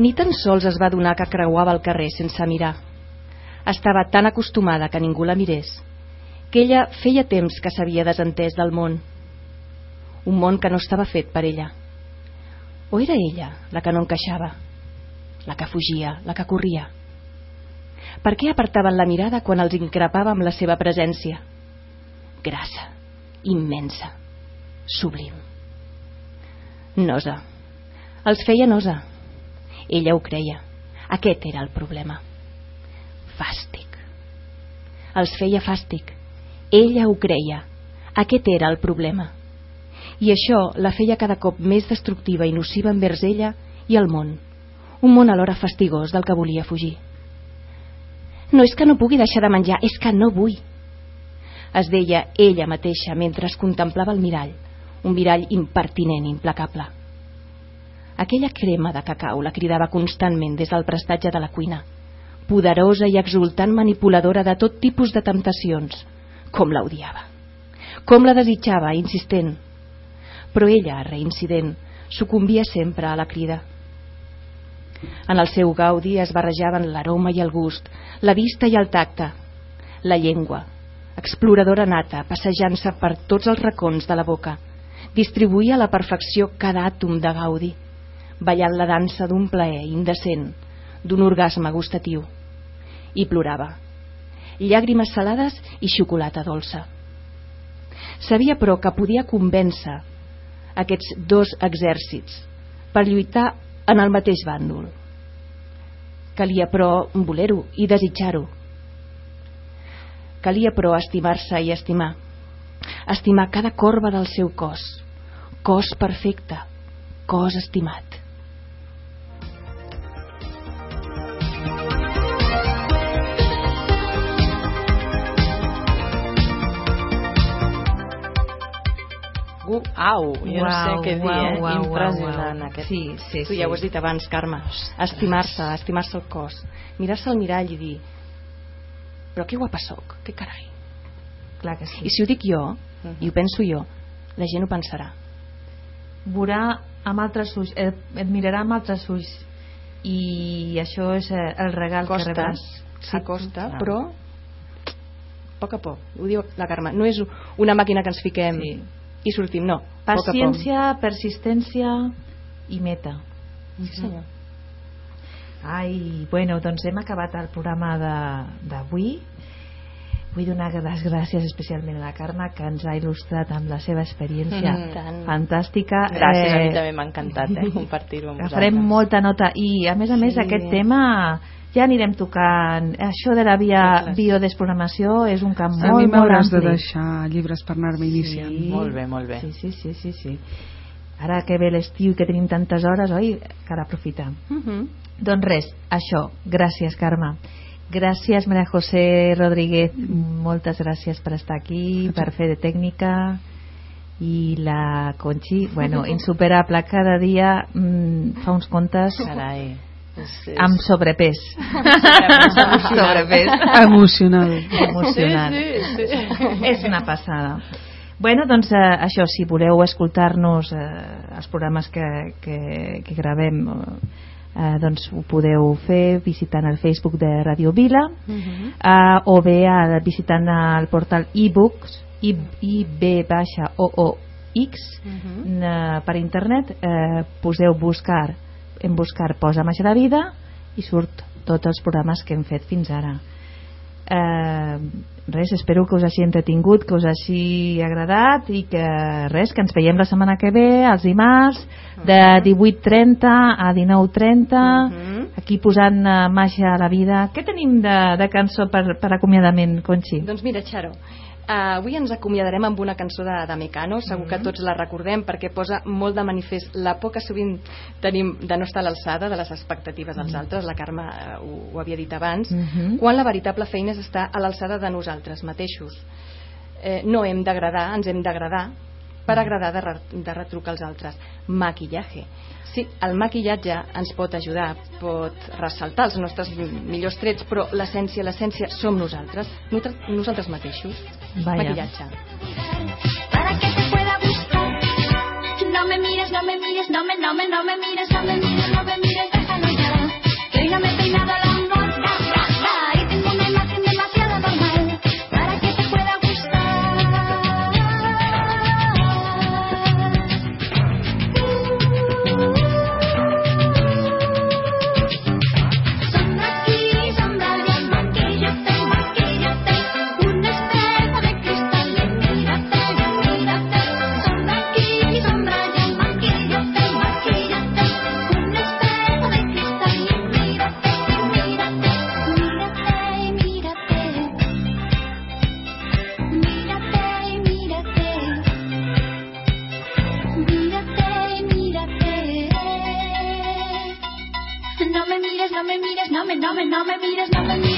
Ni tan sols es va adonar que creuava el carrer sense mirar. Estava tan acostumada que ningú la mirés, que ella feia temps que s'havia desentès del món. Un món que no estava fet per ella. O era ella la que no encaixava? La que fugia, la que corria? Per què apartaven la mirada quan els increpava amb la seva presència? Grassa, immensa, sublim. Nosa. Els feia nosa. Ella ho creia. Aquest era el problema. Fàstic. Els feia fàstic. Ella ho creia. Aquest era el problema. I això la feia cada cop més destructiva i nociva envers ella i el món. Un món alhora fastigós del que volia fugir. No és que no pugui deixar de menjar, és que no vull. Es deia ella mateixa mentre es contemplava el mirall, un mirall impertinent, implacable. Aquella crema de cacau la cridava constantment des del prestatge de la cuina, poderosa i exultant manipuladora de tot tipus de temptacions. Com la odiava. Com la desitjava, insistent. Però ella, reincident, sucumbia sempre a la crida. En el seu gaudi es barrejaven l'aroma i el gust, la vista i el tacte, la llengua, exploradora nata, passejant-se per tots els racons de la boca, distribuïa a la perfecció cada àtom de gaudi, ballant la dansa d'un plaer indecent, d'un orgasme gustatiu. I plorava. Llàgrimes salades i xocolata dolça. Sabia, però, que podia convèncer aquests dos exèrcits per lluitar en el mateix bàndol. Calia, però, voler-ho i desitjar-ho. Calia, però, estimar-se i estimar. Estimar cada corba del seu cos. Cos perfecte. Cos estimat. Uh, au, jo no sé què dir, eh? uau, Impressionant uau. aquest. Sí, sí, Tu sí. ja ho has dit abans, Carme. Estimar-se, estimar-se el cos. Mirar-se al mirall i dir però que guapa sóc, que carai. Clar que sí. I si ho dic jo, i ho penso jo, la gent ho pensarà. veurà amb altres ulls, et, et mirarà amb altres ulls i això és eh, el regal Costa, que rebràs. sí, costa, clar. però a poc a poc, ho diu la Carme, no és una màquina que ens fiquem Sí. i sortim, no, a poc a poc. Paciència, persistència i meta. Sí, senyor. Ai, bueno, doncs hem acabat el programa de- d'avui. Vull donar les gràcies especialment a la Carme que ens ha il·lustrat amb la seva experiència Mm, tant. fantàstica. Gràcies, a mi Eh, també m'ha encantat eh, compartir-ho amb vosaltres. molta nota i a més a més Sí. aquest tema ja anirem tocant això de la via, Clar. biodesprogramació és un camp A molt, mi molt m'hauràs de ampli deixar llibres per anar-me iniciant. Molt bé, molt bé. sí, sí, sí, sí, sí. ara que ve l'estiu i que tenim tantes hores oi, cal aprofitar Mhm. doncs res, això, gràcies Carme gràcies Maria José Rodríguez. Moltes gràcies per estar aquí per fer de tècnica. I la Conchi, bueno, insuperable. Cada dia mm, fa uns contes Carai. És... amb sobrepès. Sobrepès. Emocional. emocionant Sí, sí, sí. és una passada. Bueno, doncs eh, això, si voleu escoltar-nos eh, els programes que, que, que gravem eh, doncs ho podeu fer visitant el Facebook de Radio Vila Mhm. eh, o bé eh, visitant el portal ebooks ib-oox Mhm. eh, per internet eh, poseu buscar en buscar posa Maixa la vida i surt tots els programes que hem fet fins ara eh, res, espero que us hagi entretingut que us hagi agradat i que res, que ens veiem la setmana que ve els dimarts de 18.30 a 19.30 Mhm. aquí posant uh, màgia a la vida què tenim de, de cançó per, per acomiadament, Conxi? Doncs mira, Xaro, Uh, avui ens acomiadarem amb una cançó de, de Mecano, segur Mm. que tots la recordem perquè posa molt de manifest la por que sovint tenim de no estar a l'alçada de les expectatives dels altres, la Carme uh, ho, ho havia dit abans, Mhm. quan la veritable feina és estar a l'alçada de nosaltres mateixos. Eh, no hem d'agradar, ens hem d'agradar per agradar de, re, de retrucar als altres. Maquillaje. Sí, el maquillatge ens pot ajudar, pot ressaltar els nostres millors trets, però l'essència, l'essència som nosaltres, nosaltres, mateixos. Vaya. Maquillatge. para que te pueda gustar. No me mires, no me mires, no me, no me, no me mires, no me mires, no me mires, déjalo ya. Que hoy no me he peinado la no me, no me, mires, no me mires,